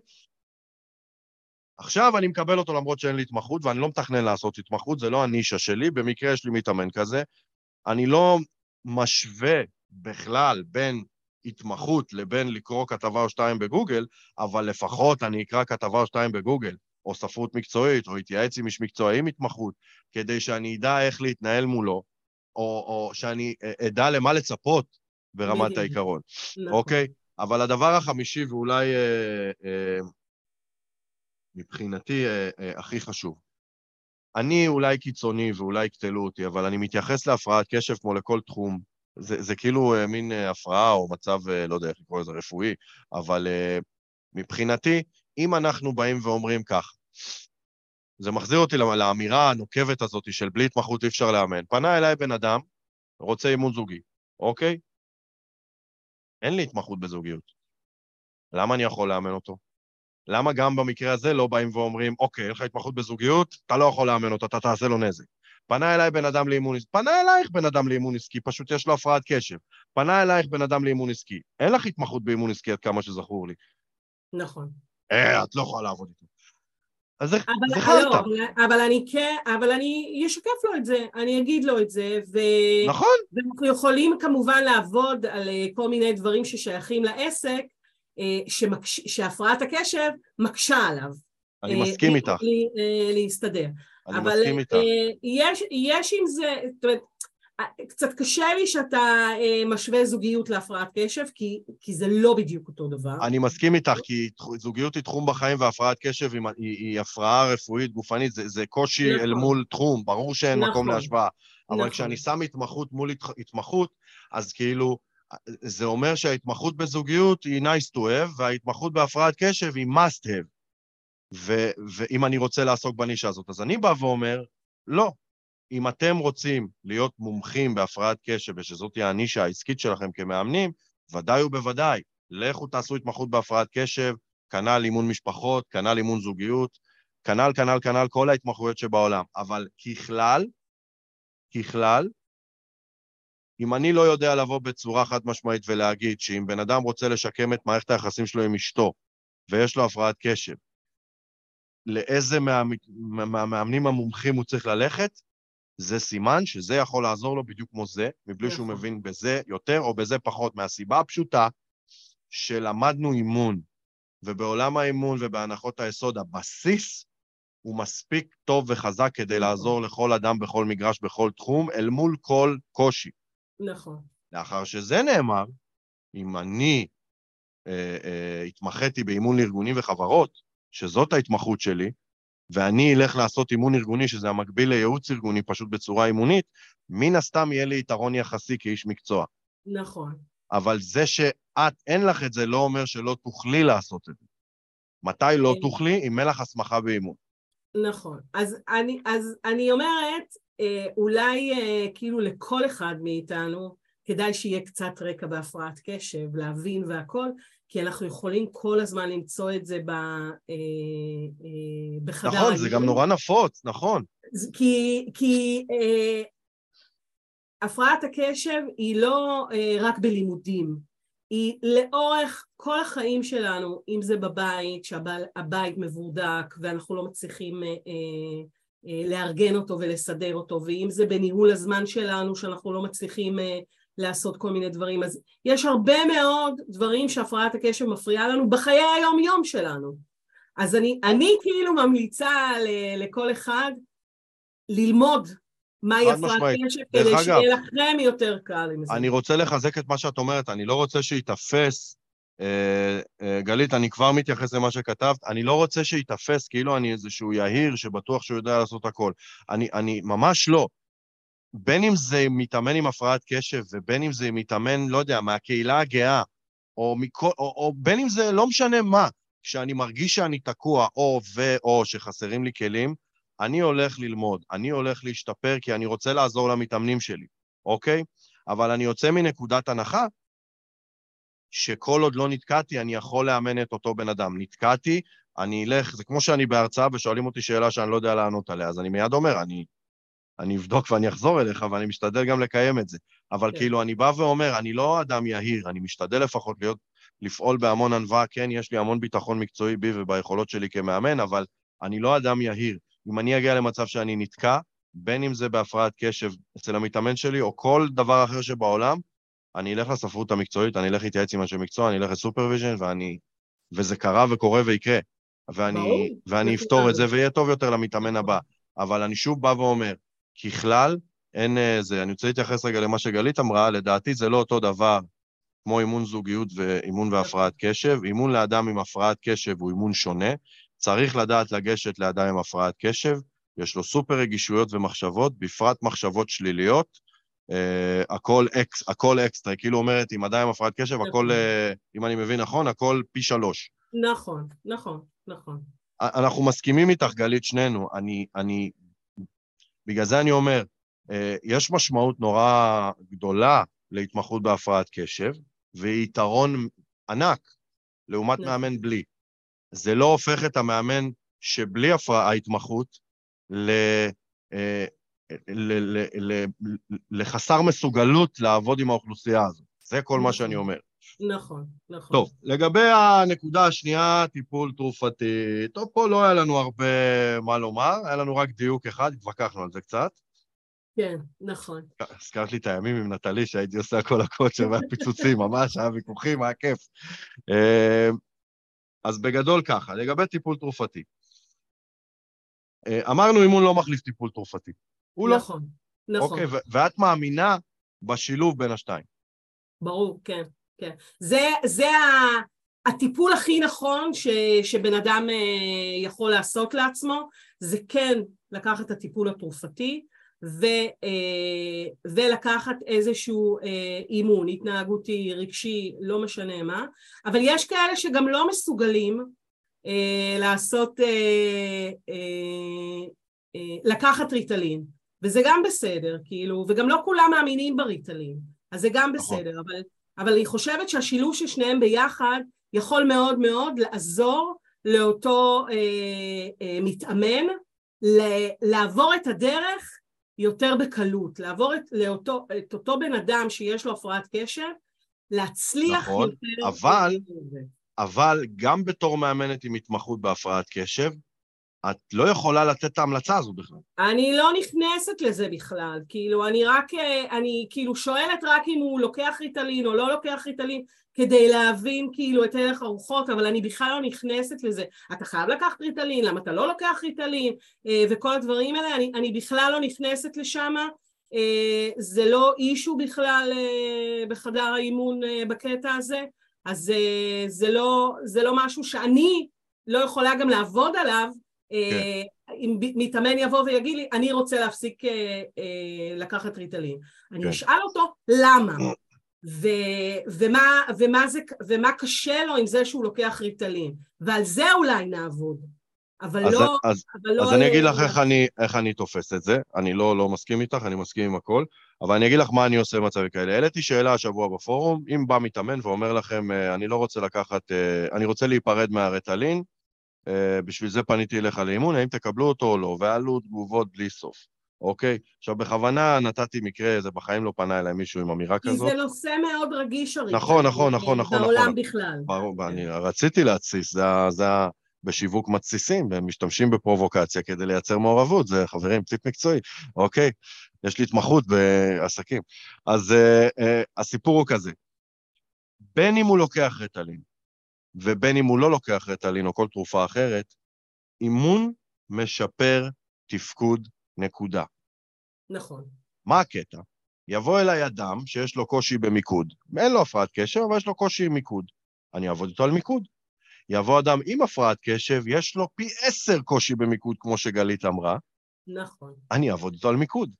עכשיו אני מקבל אותו למרות שאין לי התמחות, ואני לא מתכנן לעשות התמחות, זה לא הנישה שלי, במקרה יש לי מתאמן כזה. אני לא משווה בכלל בין התמחות לבין לקרוא כתבה או שתיים בגוגל, אבל לפחות אני אקרא כתבה או שתיים בגוגל, או ספרות מקצועית, או אתייעץ עם איש מקצועי עם התמחות, כדי שאני אדע איך להתנהל מולו, או, או שאני אדע למה לצפות ברמת העיקרון, נכון. אוקיי? אבל הדבר החמישי, ואולי אה, אה, מבחינתי אה, אה, הכי חשוב. אני אולי קיצוני ואולי יקטלו אותי, אבל אני מתייחס להפרעת קשב כמו לכל תחום. זה, זה כאילו אה, מין הפרעה או מצב, לא יודע איך לקרוא לזה, רפואי, אבל מבחינתי, אם אנחנו באים ואומרים כך, זה מחזיר אותי לאמירה הנוקבת הזאת של בלי התמחות אי אפשר לאמן. פנה אליי בן אדם, רוצה אימון זוגי, אוקיי? אין לי התמחות בזוגיות. למה אני יכול לאמן אותו? למה גם במקרה הזה לא באים ואומרים, אוקיי, אין לך התמחות בזוגיות, אתה לא יכול לאמן אותו, אתה תעשה לו נזק. פנה אליי בן אדם לאימון עסקי, פנה אלייך בן אדם לאימון עסקי, פשוט יש לו הפרעת קשב. פנה אלייך בן אדם לאימון עסקי. אין לך התמחות באימון עסקי עד כמה שזכור לי. נכון. אה, את לא יכולה לעבוד איתו. אז זה אבל, זה לא, חרטא. אבל, אבל אני כן, אבל אני אשקף לו את זה, אני אגיד לו את זה, ו... נכון, ואנחנו יכולים כמובן לעבוד על אה, כל מיני דברים ששייכים לעסק, שמקש... שהפרעת הקשב מקשה עליו. אני אה, מסכים איתך, אה, להסתדר. אני אבל מסכים איתך. אה, יש, יש עם זה, זאת אומרת, אה, קצת קשה לי שאתה אה, משווה זוגיות להפרעת קשב, כי, כי זה לא בדיוק אותו דבר. אני מסכים איתך, כי זוגיות היא תחום בחיים והפרעת קשב היא, היא, היא הפרעה רפואית גופנית, זה, זה קושי נכון. אל מול תחום, ברור שאין נכון. מקום להשוואה. אבל נכון. כשאני שם התמחות מול התמחות, אז כאילו, זה אומר שההתמחות בזוגיות היא nice to have, וההתמחות בהפרעת קשב היא must have. ואם אני רוצה לעסוק בנישה הזאת, אז אני בא ואומר, לא. אם אתם רוצים להיות מומחים בהפרעת קשב, ושזאת היא הנישה העסקית שלכם כמאמנים, ודאי ובוודאי, לכו תעשו התמחות בהפרעת קשב, כנ"ל אימון משפחות, כנ"ל אימון זוגיות, כנ"ל, כנ"ל, כנ"ל, כל ההתמחויות שבעולם. אבל ככלל, ככלל, אם אני לא יודע לבוא בצורה חד משמעית ולהגיד שאם בן אדם רוצה לשקם את מערכת היחסים שלו עם אשתו, ויש לו הפרעת קשב, לאיזה מהמ- מה- מהמאמנים המומחים הוא צריך ללכת, זה סימן שזה יכול לעזור לו בדיוק כמו זה, מבלי שהוא נכון. מבין בזה יותר או בזה פחות, מהסיבה הפשוטה שלמדנו אימון, ובעולם האימון ובהנחות היסוד, הבסיס הוא מספיק טוב וחזק כדי נכון. לעזור לכל אדם בכל מגרש, בכל תחום, אל מול כל קושי. נכון. לאחר שזה נאמר, אם אני אה, אה, התמחיתי באימון לארגונים וחברות, שזאת ההתמחות שלי, ואני אלך לעשות אימון ארגוני, שזה המקביל לייעוץ ארגוני, פשוט בצורה אימונית, מן הסתם יהיה לי יתרון יחסי כאיש מקצוע. נכון. אבל זה שאת, אין לך את זה, לא אומר שלא תוכלי לעשות את זה. מתי לא כן. תוכלי? אם אין לך הסמכה באימון. נכון. אז אני, אז אני אומרת, אה, אולי אה, כאילו לכל אחד מאיתנו כדאי שיהיה קצת רקע בהפרעת קשב, להבין והכל, כי אנחנו יכולים כל הזמן למצוא את זה ב, אה, אה, בחדר נכון, זה גם. נורא נפוץ, נכון. כי, כי אה, הפרעת הקשב היא לא אה, רק בלימודים, היא לאורך כל החיים שלנו, אם זה בבית, שהבית מבורדק ואנחנו לא מצליחים אה, אה, אה, לארגן אותו ולסדר אותו, ואם זה בניהול הזמן שלנו שאנחנו לא מצליחים אה, לעשות כל מיני דברים, אז יש הרבה מאוד דברים שהפרעת הקשב מפריעה לנו בחיי היום-יום שלנו. אז אני, אני כאילו ממליצה ל- לכל אחד ללמוד מהי הפרעת. קשב, כדי שיהיה לכם יותר קל עם זה. אני רוצה לחזק את מה שאת אומרת, אני לא רוצה שייתפס, אה, אה, גלית, אני כבר מתייחס למה שכתבת, אני לא רוצה שייתפס כאילו אני איזשהו יהיר שבטוח שהוא יודע לעשות הכל. אני, אני ממש לא. בין אם זה מתאמן עם הפרעת קשב, ובין אם זה מתאמן, לא יודע, מהקהילה הגאה, או, מכל, או, או בין אם זה לא משנה מה, כשאני מרגיש שאני תקוע, או ואו שחסרים לי כלים, אני הולך ללמוד, אני הולך להשתפר כי אני רוצה לעזור למתאמנים שלי, אוקיי? אבל אני יוצא מנקודת הנחה שכל עוד לא נתקעתי, אני יכול לאמן את אותו בן אדם. נתקעתי, אני אלך, זה כמו שאני בהרצאה ושואלים אותי שאלה שאני לא יודע לענות עליה, אז אני מיד אומר, אני, אני אבדוק ואני אחזור אליך, ואני משתדל גם לקיים את זה. אבל כן. כאילו, אני בא ואומר, אני לא אדם יהיר, אני משתדל לפחות להיות, לפעול בהמון ענווה, כן, יש לי המון ביטחון מקצועי בי וביכולות שלי כמאמן, אבל אני לא אדם יהיר. אם אני אגיע למצב שאני נתקע, בין אם זה בהפרעת קשב אצל המתאמן שלי, או כל דבר אחר שבעולם, אני אלך לספרות המקצועית, אני אלך להתייעץ עם אנשי מקצוע, אני אלך ל supervision, ואני... וזה קרה וקורה ויקרה. ואני, ברור, ואני. אפתור את זה, ויהיה טוב יותר למתאמן הבא. אבל אני שוב בא ואומר, ככלל, אין אה, זה. אני רוצה להתייחס רגע למה שגלית אמרה, לדעתי זה לא אותו דבר כמו אימון זוגיות ואימון והפרעת קשב. אימון לאדם עם הפרעת קשב הוא אימון שונה. צריך לדעת לגשת לאדם עם הפרעת קשב, יש לו סופר רגישויות ומחשבות, בפרט מחשבות שליליות. Uh, הכל, אקס, הכל אקסטרה, כאילו אומרת, עם אדם עם הפרעת קשב, נכון. הכל, uh, אם אני מבין נכון, הכל פי שלוש. נכון, נכון, נכון. אנחנו מסכימים איתך, גלית, שנינו. אני, אני, בגלל זה אני אומר, אה, יש משמעות נורא גדולה להתמחות בהפרעת קשב, והיא יתרון ענק לעומת נכון. מאמן בלי. זה לא הופך את המאמן שבלי הפרעה, ההתמחות ל, אה, ל, ל, ל, ל, לחסר מסוגלות לעבוד עם האוכלוסייה הזו. זה כל מה נכון. שאני אומר. נכון, נכון. טוב, לגבי הנקודה השנייה, טיפול תרופתי. טוב, פה לא היה לנו הרבה מה לומר, היה לנו רק דיוק אחד, התווכחנו על זה קצת. כן, נכון. הזכרת לי את הימים עם נטלי, שהייתי עושה הכל הקוצ'ר והפיצוצים, ממש, היה ויכוחים, היה כיף. אז בגדול ככה, לגבי טיפול תרופתי. אה, אמרנו אימון לא מחליף טיפול תרופתי. הוא לא. נכון, נכון. אוקיי, ואת מאמינה בשילוב בין השתיים. ברור, כן, כן. זה, זה הטיפול הכי נכון ש, שבן אדם אה, יכול לעשות לעצמו, זה כן לקחת את הטיפול התרופתי ו, אה, ולקחת איזשהו אה, אימון, התנהגותי, רגשי, לא משנה מה, אבל יש כאלה שגם לא מסוגלים אה, לעשות, לקחת ריטלין, וזה גם בסדר, כאילו, וגם לא כולם מאמינים בריטלין, אז זה גם נכון. בסדר, אבל, אבל אני חושבת שהשילוב של שניהם ביחד יכול מאוד מאוד לעזור לאותו אה, אה, מתאמן לעבור את הדרך יותר בקלות, לעבור את, לאותו, את אותו בן אדם שיש לו הפרעת קשב, להצליח נכון, יותר. אבל- אה, אבל גם בתור מאמנת עם התמחות בהפרעת קשב, את לא יכולה לתת את ההמלצה הזו בכלל. אני לא נכנסת לזה בכלל, כאילו אני רק, אה, אני כאילו שואלת רק אם הוא לוקח ריטלין או לא לוקח ריטלין כדי להבין כאילו את הלך הרוחות, אבל אני בכלל לא נכנסת לזה. אתה חייב לקחת ריטלין, למה אתה לא לוקח ריטלין, אה, וכל הדברים האלה, אני, אני בכלל לא נכנסת לשם, אה, זה לא אישו בכלל בחדר האימון בקטע הזה, אז זה לא, זה לא משהו שאני לא יכולה גם לעבוד עליו, אה, אם מתאמן יבוא ויגיד לי, אני רוצה להפסיק אה, אה, לקחת ריטלין. אני כן. אשאל אותו, למה? ו- ומה, ומה, זה, ומה קשה לו עם זה שהוא לוקח ריטלין, ועל זה אולי נעבוד. אבל אז, לא... אז, אבל לא אז אני אגיד לך איך אני, איך אני תופס את זה. אני לא, לא מסכים איתך, אני מסכים עם הכל, אבל אני אגיד לך מה אני עושה במצבים כאלה. העליתי שאלה השבוע בפורום, אם בא מתאמן ואומר לכם, אני לא רוצה לקחת, אני רוצה להיפרד מהרטלין, בשביל זה פניתי אליך לאימון, האם תקבלו אותו או לא, ועלו תגובות בלי סוף, אוקיי? עכשיו, בכוונה נתתי מקרה, זה בחיים לא פנה אליי מישהו עם אמירה כי כזאת. זה נושא מאוד רגיש הרי. נכון, נכון, נכון, נכון, בעולם נכון. בכלל. ברור, ואני רציתי להתסיס, זה, ה- זה ה- בשיווק מתסיסים, והם משתמשים בפרובוקציה כדי לייצר מעורבות, זה חברים, טיפ מקצועי, אוקיי? יש לי התמחות בעסקים. אז uh, uh, הסיפור הוא כזה, בין אם הוא לוקח רטלין, ובין אם הוא לא לוקח רטלין או כל תרופה אחרת, אימון משפר תפקוד, נקודה. נכון. מה הקטע? יבוא אליי אדם שיש לו קושי במיקוד. אין לו הפרעת קשב, אבל יש לו קושי עם מיקוד. אני אעבוד איתו על מיקוד. יבוא אדם עם הפרעת קשב, יש לו פי עשר קושי במיקוד, כמו שגלית אמרה, נכון. אני אעבוד איתו על מיקוד.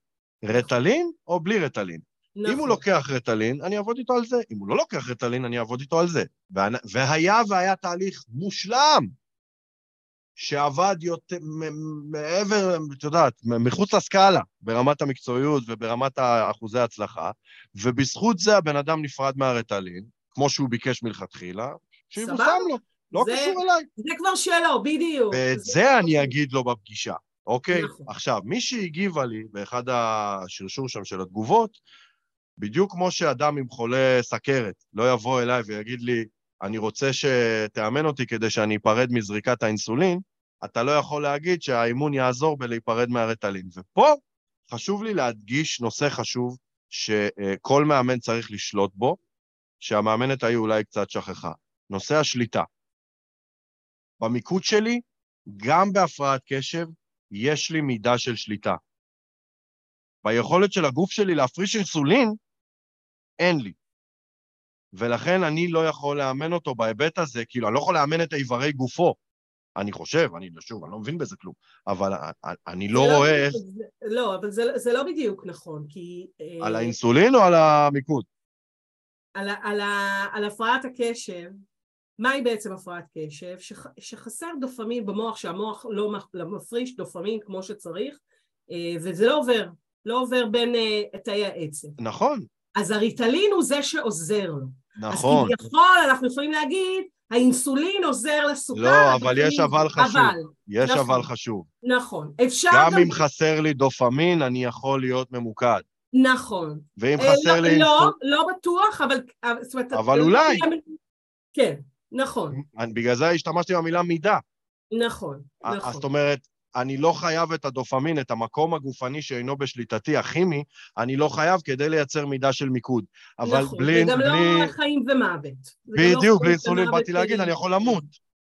רטלין או בלי רטלין? נכון. אם הוא לוקח רטלין, אני אעבוד איתו על זה. אם הוא לא לוקח רטלין, אני אעבוד איתו על זה. והיה והיה תהליך מושלם, שעבד יותר, מעבר, את יודעת, מחוץ לסקאלה, ברמת המקצועיות וברמת אחוזי ההצלחה, ובזכות זה הבן אדם נפרד מהרטלין, כמו שהוא ביקש מלכתחילה, שיבושם. לו, לא זה- קשור אליי. זה כבר שלו, בדיוק. ואת זה- זה אני אגיד לו בפגישה, אוקיי? נכון. עכשיו, מי שהגיבה לי באחד השרשור שם של התגובות, בדיוק כמו שאדם עם חולה סכרת לא יבוא אליי ויגיד לי, אני רוצה שתאמן אותי כדי שאני אפרד מזריקת האינסולין, אתה לא יכול להגיד שהאימון יעזור בלהיפרד מהרטלין. ופה חשוב לי להדגיש נושא חשוב שכל מאמן צריך לשלוט בו, שהמאמנת ההיא אולי קצת שכחה. נושא השליטה. במיקוד שלי, גם בהפרעת קשב, יש לי מידה של שליטה. ביכולת של הגוף שלי להפריש אינסולין, אין לי. ולכן אני לא יכול לאמן אותו בהיבט הזה, כאילו, אני לא יכול לאמן את איברי גופו. אני חושב, אני, שוב, אני לא מבין בזה כלום, אבל אני לא זה רואה איך... לא, אבל זה- זה לא בדיוק נכון, כי... אה, על האינסולין או על המיקוד? על, על, על הפרעת הקשב, מהי בעצם הפרעת קשב? שח, שחסר דופמין במוח, שהמוח לא לא מפריש דופמין כמו שצריך, אה, וזה לא עובר, לא עובר בין אה, תאי העצב. נכון, אז הריטלין הוא זה שעוזר לו. נכון. אז כביכול אנחנו יכולים להגיד, האינסולין עוזר לסוכר. לא, אבל יש אבל חשוב. אבל, יש נכון. אבל חשוב. נכון. אפשר גם גם... אם חסר לי דופמין, אני יכול להיות ממוקד. נכון. ואם אה, חסר לא, לי... לא, לא בטוח, אבל... אבל אולי. כן, נכון, אני- בגלל זה השתמשתי במילה מידה. נכון, אז נכון. זאת אומרת, אני לא חייב את הדופמין, את המקום הגופני שאינו בשליטתי, הכימי, אני לא חייב כדי לייצר מידה של מיקוד. אבל נכון, בלי... זה גם בלי... לא חיים ומוות. לא בדיוק, חיים בלי אינסולין ומוות, באתי להגיד, אה, אני יכול למות.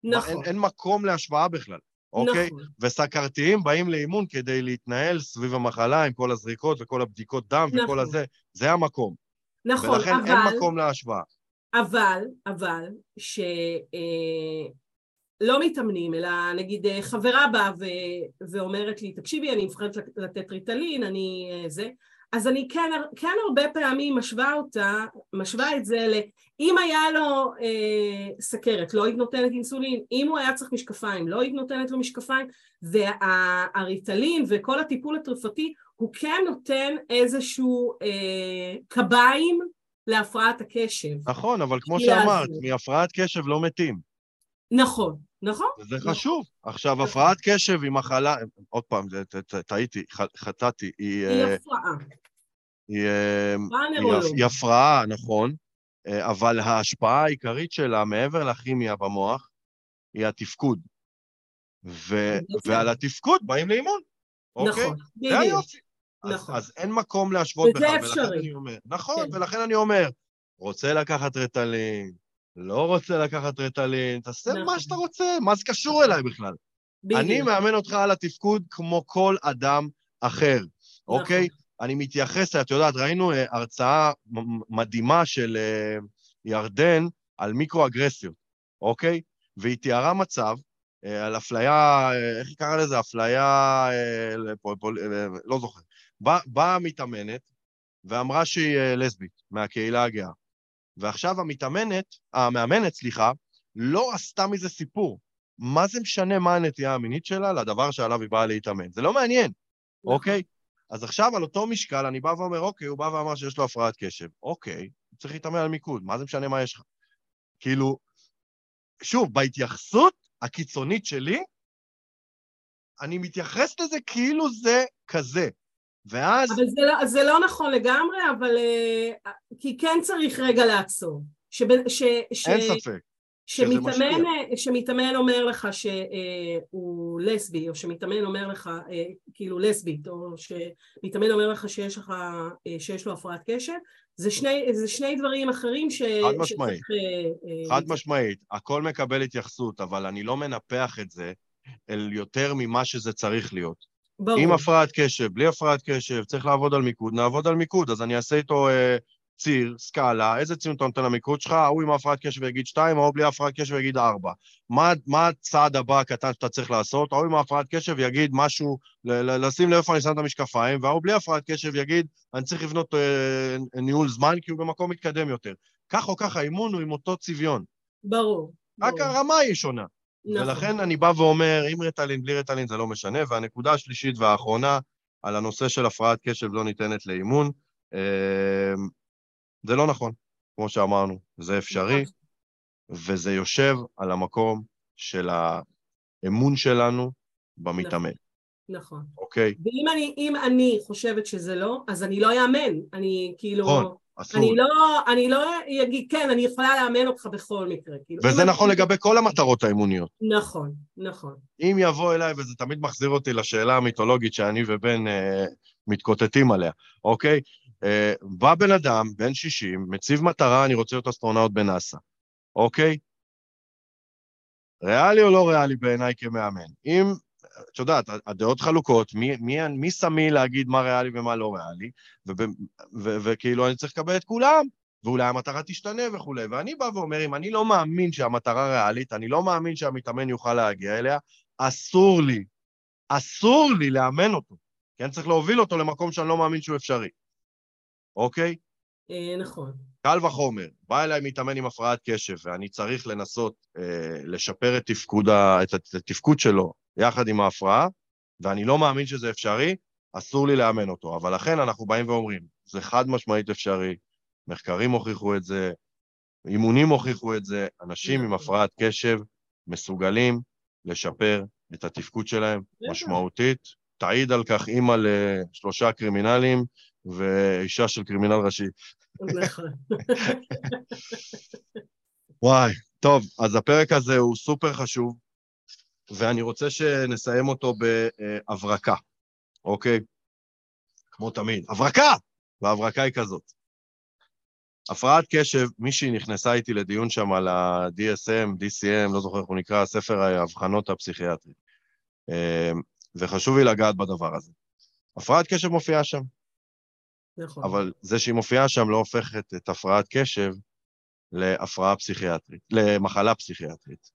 נכון, אין, אין מקום להשוואה בכלל, אוקיי? נכון, וסכרתיים באים לאימון כדי להתנהל סביב המחלה עם כל הזריקות וכל הבדיקות דם וכל נכון. הזה, זה המקום. נכון, ולכן אין אבל, מקום להשוואה. אבל, אבל, שלא לא מתאמנים, אלא נגיד אה, חברה באה ו- ואומרת לי, תקשיבי, אני לת- לתת ריטלין, אני אה, זה, אז אני כן, כן הרבה פעמים משווה אותה, משווה את זה ל... אם היה לו אה, סכרת, לא היית נותנת אינסולין, אם הוא היה צריך משקפיים, לא היית נותנת לו משקפיים, והריטלין וכל הטיפול התרופתי, הוא כן נותן איזשהו אה, קביים להפרעת הקשב. נכון, אבל כמו. שאמרת, מהפרעת קשב לא מתים. נכון, נכון, וזה נכון. חשוב. עכשיו, נכון. הפרעת קשב היא מחלה, עוד פעם, זה- טעיתי, חטאתי, היא... היא אה, הפרעה. היא, אה, הפרעה היא, הפרעה, נכון, אה, אבל ההשפעה העיקרית שלה, מעבר לכימיה במוח, היא התפקוד. ו- בדיוק. ועל התפקוד באים לאימון, אוקיי? נכון, זה. היופי. אז, נכון. אז אין מקום להשוות בכלל, ולכן אפשרי. אני אומר, נכון, כן. ולכן אני אומר, רוצה לקחת רטלין, לא רוצה לקחת רטלין, תעשה נכון. מה שאתה רוצה, מה זה קשור אליי בכלל? אני בדיוק. מאמן אותך על התפקוד כמו כל אדם אחר, נכון. אוקיי? אני מתייחס, את יודעת, ראינו אה, הרצאה מדהימה של אה, ירדן על מיקרו-אגרסיות, אוקיי? והיא תיארה מצב אה, על אפליה, איך היא קראה לזה? אפליה, לא זוכר. באה באה מתאמנת ואמרה שהיא לסבית, מהקהילה הגאה. ועכשיו המתאמנת, המאמנת, סליחה, לא עשתה מזה סיפור. מה זה משנה מה הנטייה המינית שלה לדבר שעליו היא באה להתאמן? זה לא מעניין, נכון. אוקיי? אז עכשיו על אותו משקל אני בא ואומר, אוקיי, הוא בא ואמר שיש לו הפרעת קשב. אוקיי, צריך להתאמן על מיקוד, מה זה משנה מה יש לך? כאילו, שוב, בהתייחסות הקיצונית שלי, אני מתייחס לזה כאילו זה כזה. ואז, אבל זה לא, זה לא נכון לגמרי, אבל... אה, כי כן צריך רגע לעצור. שב, ש, ש, אין ספק. שמתאמן. אה, שמתאמן אומר לך שהוא לסבי, או שמתאמן אומר לך, אה, כאילו לסבית, או שמתאמן אומר לך שיש, לך, אה, שיש לו הפרעת קשב, זה שני, זה שני דברים אחרים ש... חד משמעית. שצריך, אה, אה, חד משמעית, הכל מקבל התייחסות, אבל אני לא מנפח את זה אל יותר ממה שזה צריך להיות. ברור. עם הפרעת קשב, בלי הפרעת קשב, צריך לעבוד על מיקוד, נעבוד על מיקוד. אז אני אעשה איתו אה, ציר, סקאלה, איזה ציון אתה נותן למיקוד שלך? ההוא עם הפרעת קשב יגיד 2, ההוא בלי הפרעת קשב יגיד 4. מה, מה הצעד הבא הקטן שאתה צריך לעשות? ההוא עם הפרעת קשב יגיד משהו, לשים לב איפה אני שם את המשקפיים, וההוא בלי הפרעת קשב יגיד, אני צריך לבנות אה, ניהול זמן כי הוא במקום מתקדם יותר. כך או כך האימון הוא עם אותו צביון. ברור. רק ברור. הרמה היא שונה. נכון. ולכן אני בא ואומר, עם רטלין, בלי רטלין זה לא משנה. והנקודה השלישית והאחרונה, על הנושא של הפרעת קשב לא ניתנת לאימון, אה, זה לא נכון, כמו שאמרנו, זה אפשרי, נכון. וזה יושב על המקום של האמון שלנו במתאמן, נכון. אוקיי? ואם אני, אם אני חושבת שזה לא, אז אני לא אאמן. אני כאילו... נכון, אסור. אני לא, אני לא אגיד, כן, אני יכולה לאמן אותך בכל מקרה. כאילו, וזה נכון אני- לגבי כל המטרות האימוניות. נכון, נכון. אם יבוא אליי, וזה תמיד מחזיר אותי לשאלה המיתולוגית שאני ובן אה, מתקוטטים עליה, אוקיי? אה, בא בן אדם, בן 60, מציב מטרה, אני רוצה להיות אסטרונאוט בנאסא, אוקיי? ריאלי או לא ריאלי בעיניי כמאמן? אם, את יודעת, הדעות חלוקות, מי, מי, מי שמי להגיד מה ריאלי ומה לא ריאלי, וכאילו אני צריך לקבל את כולם, ואולי המטרה תשתנה וכולי. ואני בא ואומר, אם אני לא מאמין שהמטרה ריאלית, אני לא מאמין שהמתאמן יוכל להגיע אליה, אסור לי, אסור לי לאמן אותו, כי אני צריך להוביל אותו למקום שאני לא מאמין שהוא אפשרי, אוקיי? אה, נכון. קל וחומר, בא אליי מתאמן עם הפרעת קשב, ואני צריך לנסות אה, לשפר את תפקוד, ה, את התפקוד שלו יחד עם ההפרעה, ואני לא מאמין שזה אפשרי, אסור לי לאמן אותו. אבל לכן אנחנו באים ואומרים, זה חד משמעית אפשרי, מחקרים הוכיחו את זה, אימונים הוכיחו את זה, אנשים עם נכון. הפרעת קשב מסוגלים לשפר את התפקוד שלהם. משמעותית. תעיד על כך אימא לשלושה קרימינלים, ואישה של קרימינל ראשי. נכון. וואי, טוב, אז הפרק הזה הוא סופר חשוב, ואני רוצה שנסיים אותו בהברקה, אוקיי? כמו תמיד. הברקה! וההברקה היא כזאת. הפרעת קשב, מישהי נכנסה איתי לדיון שם על ה-DSM, DCM, לא זוכר איך הוא נקרא, ספר האבחנות הפסיכיאטרית. אמ, וחשוב לי לגעת בדבר הזה. הפרעת קשב מופיעה שם. נכון. אבל זה שהיא מופיעה שם לא הופכת את הפרעת קשב להפרעה פסיכיאטרית, למחלה פסיכיאטרית.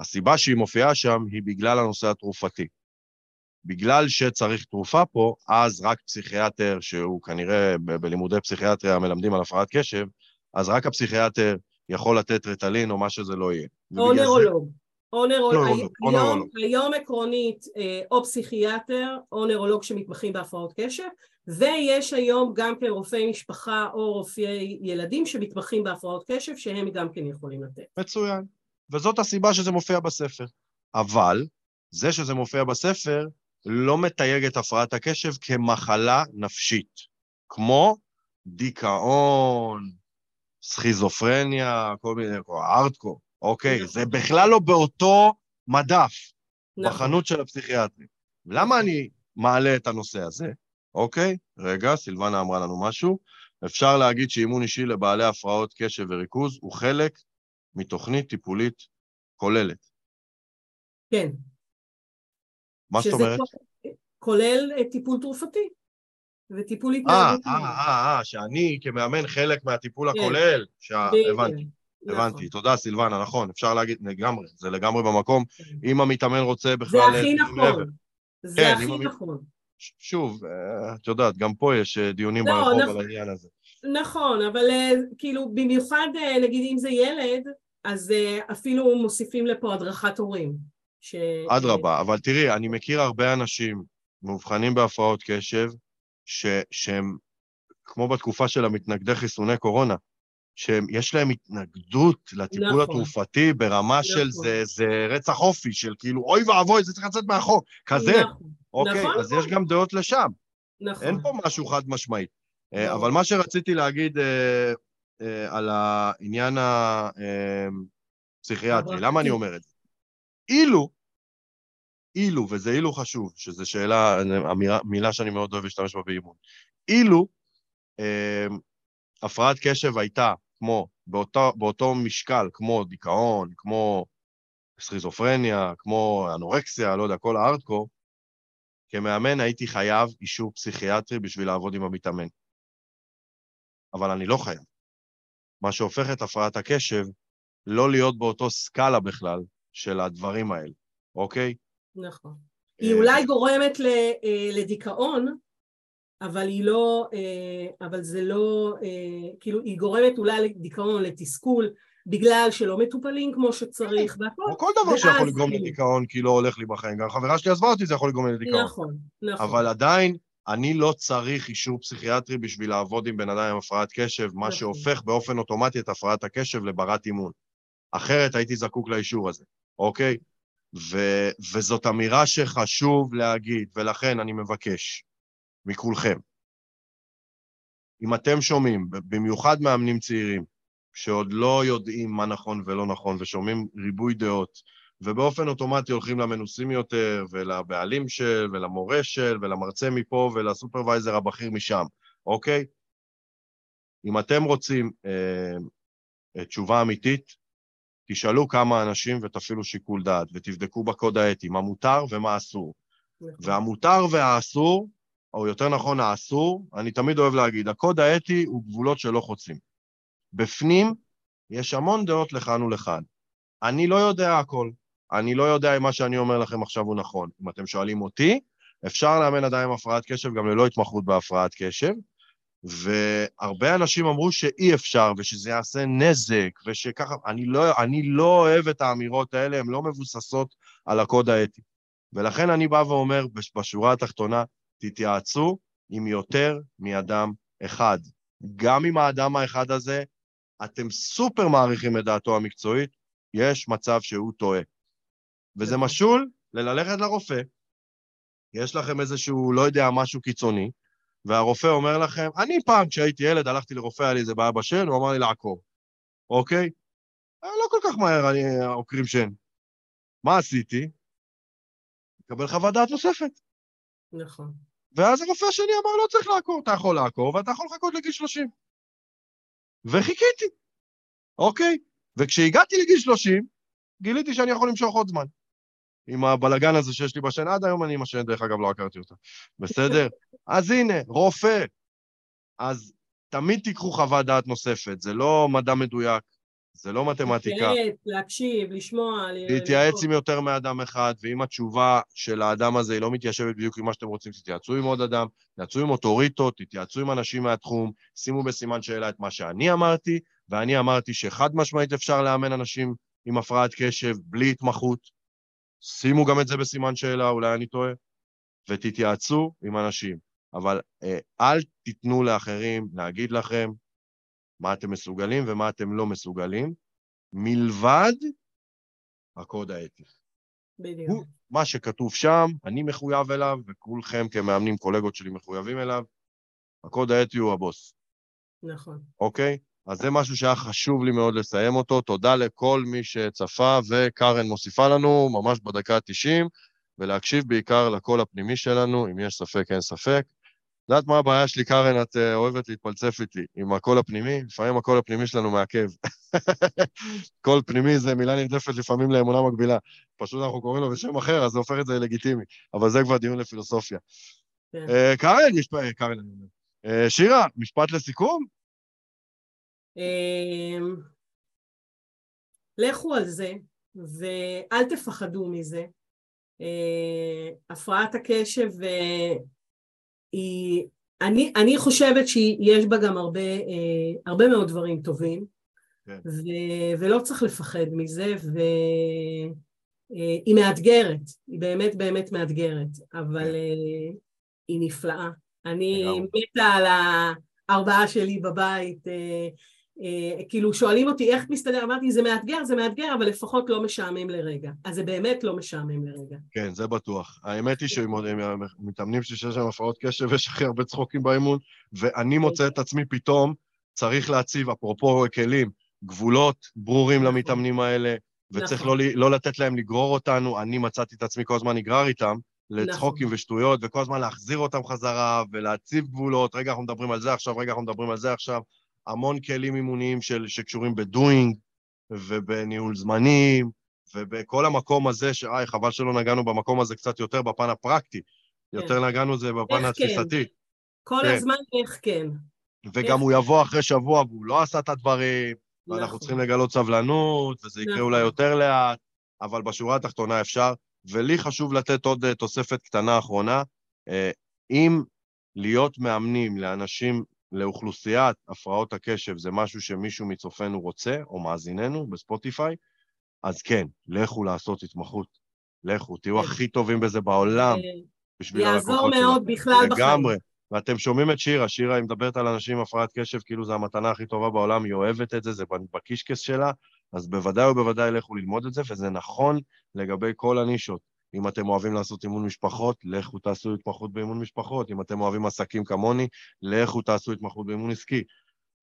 הסיבה שהיא מופיעה שם היא בגלל הנושא התרופתי. בגלל שצריך תרופה פה, אז רק פסיכיאטר, שהוא כנראה ב- בלימודי פסיכיאטריה מלמדים על הפרעת קשב, אז רק הפסיכיאטר יכול לתת רטלין או מה שזה לא יהיה. או נוירולוג. או נוירולוג. היום-. היום עקרונית אה, או פסיכיאטר או נוירולוג שמתמחים בהפרעות קשב, ויש היום גם כן רופאי משפחה או רופאי ילדים שמתמחים בהפרעות קשב, שהם גם כן יכולים לתת. מצוין. וזאת הסיבה שזה מופיע בספר. אבל זה שזה מופיע בספר לא מתייג את הפרעת הקשב כמחלה נפשית, כמו דיכאון, סכיזופרניה, כל מיני, ארטקו, אוקיי? נכון. זה בכלל לא באותו מדף נכון. בחנות של הפסיכיאטרים. למה אני מעלה את הנושא הזה? אוקיי, רגע, סילבנה אמרה לנו משהו. אפשר להגיד שאימון אישי לבעלי הפרעות קשב וריכוז הוא חלק מתוכנית טיפולית כוללת. כן. מה זאת אומרת? כולל- אה, טיפול תרופתי וטיפול אה, התנהגותי. אה, אה, אה, שאני כמאמן חלק מהטיפול כן. הכולל. שה- בדיוק. הבנתי, נכון. הבנתי. תודה, סילבנה, נכון, אפשר להגיד לגמרי, זה לגמרי במקום. אם המתאמן רוצה זה בכלל... הכי אה. נכון. זה כן, הכי נכון. שוב, אה, את יודעת, גם פה יש אה, דיונים לא, ברחוב נכון. על העניין הזה. נכון, אבל אה, כאילו במיוחד אה, נגיד אם זה ילד, אז אה, אפילו מוסיפים לפה הדרכת הורים. ש- אדרבה, אבל תראי, אני מכיר הרבה אנשים מאובחנים בהפרעות קשב, ש, שהם, כמו בתקופה של המתנגדי חיסוני קורונה, שיש להם התנגדות לטיפול נכון. התרופתי ברמה של נכון. זה, זה רצח אופי, של כאילו, אוי ואבוי, זה צריך לצאת מהחוק, כזה, נכון, אוקיי? נכון, אז יש גם דעות לשם, נכון. אין פה משהו חד משמעי. לא. אבל מה שרציתי להגיד אה, על העניין הפסיכיאטרי, למה אני אומר את זה? אילו, אילו, וזה אילו חשוב, שזו שאלה, אמירה, מילה שאני מאוד אוהב להשתמש בה באימון, אילו אה, הפרעת קשב הייתה כמו, באותו, באותו משקל, כמו דיכאון, כמו סכיזופרניה, כמו אנורקסיה, לא יודע, כל הארדקור, כמאמן הייתי חייב אישור פסיכיאטרי בשביל לעבוד עם המתאמן. אבל אני לא חייב. מה שהופך את הפרעת הקשב לא להיות באותו סקאלה בכלל של הדברים האלה, אוקיי? נכון. אה, היא אולי גורמת אה, לדיכאון, אבל היא לא, אה, אבל זה לא, כאילו היא גורמת אולי לדיכאון, לתסכול, בגלל שלא מטופלים כמו שצריך, והכל. כמו כל דבר שיכול לגרום לדיכאון, כי לא הולך לי בחיים. גם חברה שלי עזבה אותי, זה יכול לגרום לדיכאון. נכון, נכון. אבל עדיין, אני לא צריך אישור פסיכיאטרי בשביל לעבוד עם בן אדם עם הפרעת קשב, מה נכון. שהופך באופן אוטומטי את הפרעת הקשב לברת אימון. אחרת הייתי זקוק לאישור הזה, אוקיי? ו- וזאת אמירה שחשוב להגיד, ולכן אני מבקש מכולכם, אם אתם שומעים, במיוחד מאמנים צעירים, שעוד לא יודעים מה נכון ולא נכון, ושומעים ריבוי דעות, ובאופן אוטומטי הולכים למנוסים יותר, ולבעלים של, ולמורה של, ולמרצה מפה, ולסופרוויזר הבכיר משם, אוקיי? אם אתם רוצים אה, תשובה אמיתית, תשאלו כמה אנשים ותפעילו שיקול דעת, ותבדקו בקוד האתי מה מותר ומה אסור. נכון. והמותר והאסור, או יותר נכון האסור, אני תמיד אוהב להגיד, הקוד האתי הוא גבולות שלא חוצים. בפנים יש המון דעות לכאן ולכאן. אני לא יודע הכל. אני לא יודע אם מה שאני אומר לכם עכשיו הוא נכון. אם אתם שואלים אותי, אפשר לאמן אדם עם הפרעת קשב גם ללא התמחות בהפרעת קשב, והרבה אנשים אמרו שאי אפשר, ושזה יעשה נזק, ושככה, אני לא, אני לא אוהב את האמירות האלה, הן לא מבוססות על הקוד האתי. ולכן אני בא ואומר, בש- בשורה התחתונה, תתייעצו עם יותר מאדם אחד. גם אם האדם האחד הזה, אתם סופר מעריכים את דעתו המקצועית, יש מצב שהוא טועה. וזה. משול לללכת לרופא, יש לכם איזשהו, לא יודע, משהו קיצוני, והרופא אומר לכם, אני פעם, כשהייתי ילד, הלכתי לרופא, היה לי איזה בעיה בשן, הוא אמר לי לעקור, אוקיי? אה, לא כל כך מהר אני עוקרים שן. מה עשיתי? לקבל חוות דעת נוספת. נכון. ואז הרופא השני אמר, לא צריך לעקור, אתה יכול לעקור ואתה יכול לחכות לגיל 30. וחיכיתי, אוקיי? וכשהגעתי לגיל 30, גיליתי שאני יכול למשוך עוד זמן. עם הבלגן הזה שיש לי בשן, עד היום אני עם השן, דרך אגב, לא עקרתי אותה. בסדר? אז הנה, רופא. אז תמיד תיקחו חוות דעת נוספת, זה לא מדע מדויק, זה לא מתמטיקה. להקשיב, לשמוע. להתייעץ עם יותר מאדם אחד, ואם התשובה של האדם הזה היא לא מתיישבת בדיוק עם מה שאתם רוצים, תתייעצו עם עוד אדם, תתייעצו עם אוטוריטות, תתייעצו עם אנשים מהתחום, שימו בסימן שאלה את מה שאני אמרתי, ואני אמרתי שחד משמעית אפשר לאמן אנשים עם הפרעת קשב בלי התמחות. שימו גם את זה בסימן שאלה, אולי אני טועה, ותתייעצו עם אנשים. אבל אה, אל תיתנו לאחרים להגיד לכם מה אתם מסוגלים ומה אתם לא מסוגלים, מלבד הקוד האתי. בדיוק. הוא, מה שכתוב שם, אני מחויב אליו, וכולכם כמאמנים, קולגות שלי מחויבים אליו. הקוד האתי הוא הבוס, נכון. אוקיי? אז זה משהו שהיה חשוב לי מאוד לסיים אותו. תודה לכל מי שצפה, וקארן מוסיפה לנו ממש בדקה ה-90, ולהקשיב בעיקר לקול הפנימי שלנו, אם יש ספק, אין ספק. יודעת מה הבעיה שלי, קארן? את אה, אוהבת להתפלסף איתי עם הקול הפנימי? לפעמים הקול הפנימי שלנו מעכב. קול פנימי זה מילה נרדפת לפעמים לאמונה מגבילה. פשוט אנחנו קוראים לו בשם אחר, אז זה הופך את זה לגיטימי. אבל זה כבר דיון לפילוסופיה. קארן, משפט... קארן, שירה, משפט לסיכום? אמ, לכו על זה, ואל תפחדו מזה. אה, הפרעת הקשב אה, היא, אני, אני חושבת שיש בה גם הרבה, אה, הרבה מאוד דברים טובים, כן. ו, ולא צריך לפחד מזה, והיא מאתגרת, היא באמת באמת מאתגרת, אבל כן. היא נפלאה. אני. מתה על הארבעה שלי בבית, אה, כאילו שואלים אותי איך מסתדר, אמרתי זה מאתגר, זה מאתגר, אבל לפחות לא משעמם לרגע. אז זה באמת לא משעמם לרגע. כן, זה בטוח. האמת היא שמתאמנים שיש להם הפרעות קשב, יש הכי הרבה צחוקים באימון, ואני מוצא את עצמי פתאום צריך להציב, אפרופו כלים, גבולות ברורים נכון. למתאמנים האלה, וצריך נכון. לא, לא לתת להם לגרור אותנו. אני מצאתי את עצמי כל הזמן נגרר איתם לצחוקים נכון. ושטויות, וכל הזמן להחזיר אותם חזרה ולהציב גבולות. רגע, אנחנו מדברים על זה עכשיו, רגע, אנחנו מדברים על זה עכשיו. המון כלים אימוניים של, שקשורים בדואינג ובניהול זמנים, ובכל המקום הזה, שאי, חבל שלא נגענו במקום הזה קצת יותר בפן הפרקטי, יותר נגענו זה בפן כן? התפיסתי. כל כן. הזמן איך כן. וגם איך- הוא יבוא אחרי שבוע והוא לא עשה את הדברים, ואנחנו נכון. צריכים לגלות סבלנות, וזה יקרה נכון. אולי יותר לאט, אבל בשורה התחתונה אפשר. ולי חשוב לתת עוד אה, תוספת קטנה אחרונה. אה, אם להיות מאמנים לאנשים, לאוכלוסיית הפרעות הקשב זה משהו שמישהו מצופינו רוצה, או מאזיננו בספוטיפיי, אז כן, לכו לעשות התמחות. לכו, תהיו כן. הכי טובים בזה בעולם אה, בשביל יעזור מאוד. בכלל בחיים. לגמרי. ואתם שומעים את שירה, שירה היא מדברת על אנשים עם הפרעת קשב, כאילו זו המתנה הכי טובה בעולם, היא אוהבת את זה, זה בקישקס שלה, אז בוודאי ובוודאי לכו ללמוד את זה, וזה נכון לגבי כל הנישות. אם אתם אוהבים לעשות אימון משפחות, לכו תעשו התמחות באימון משפחות. אם אתם אוהבים עסקים כמוני, לכו תעשו התמחות באימון עסקי.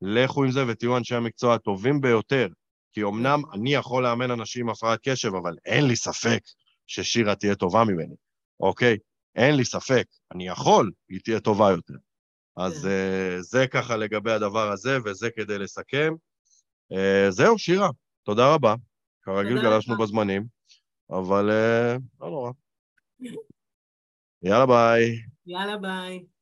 לכו עם זה ותהיו אנשי המקצוע הטובים ביותר. כי אמנם אני יכול לאמן אנשים עם הפרעת קשב, אבל אין לי ספק ששירה תהיה טובה ממני, אוקיי? אין לי ספק. אני יכול, היא תהיה טובה יותר. אז uh, זה ככה לגבי הדבר הזה, וזה כדי לסכם. Uh, זהו, שירה, תודה רבה. כרגיל גלשנו. בזמנים, אבל uh, לא נורא. יאללה, ביי. יאללה ביי.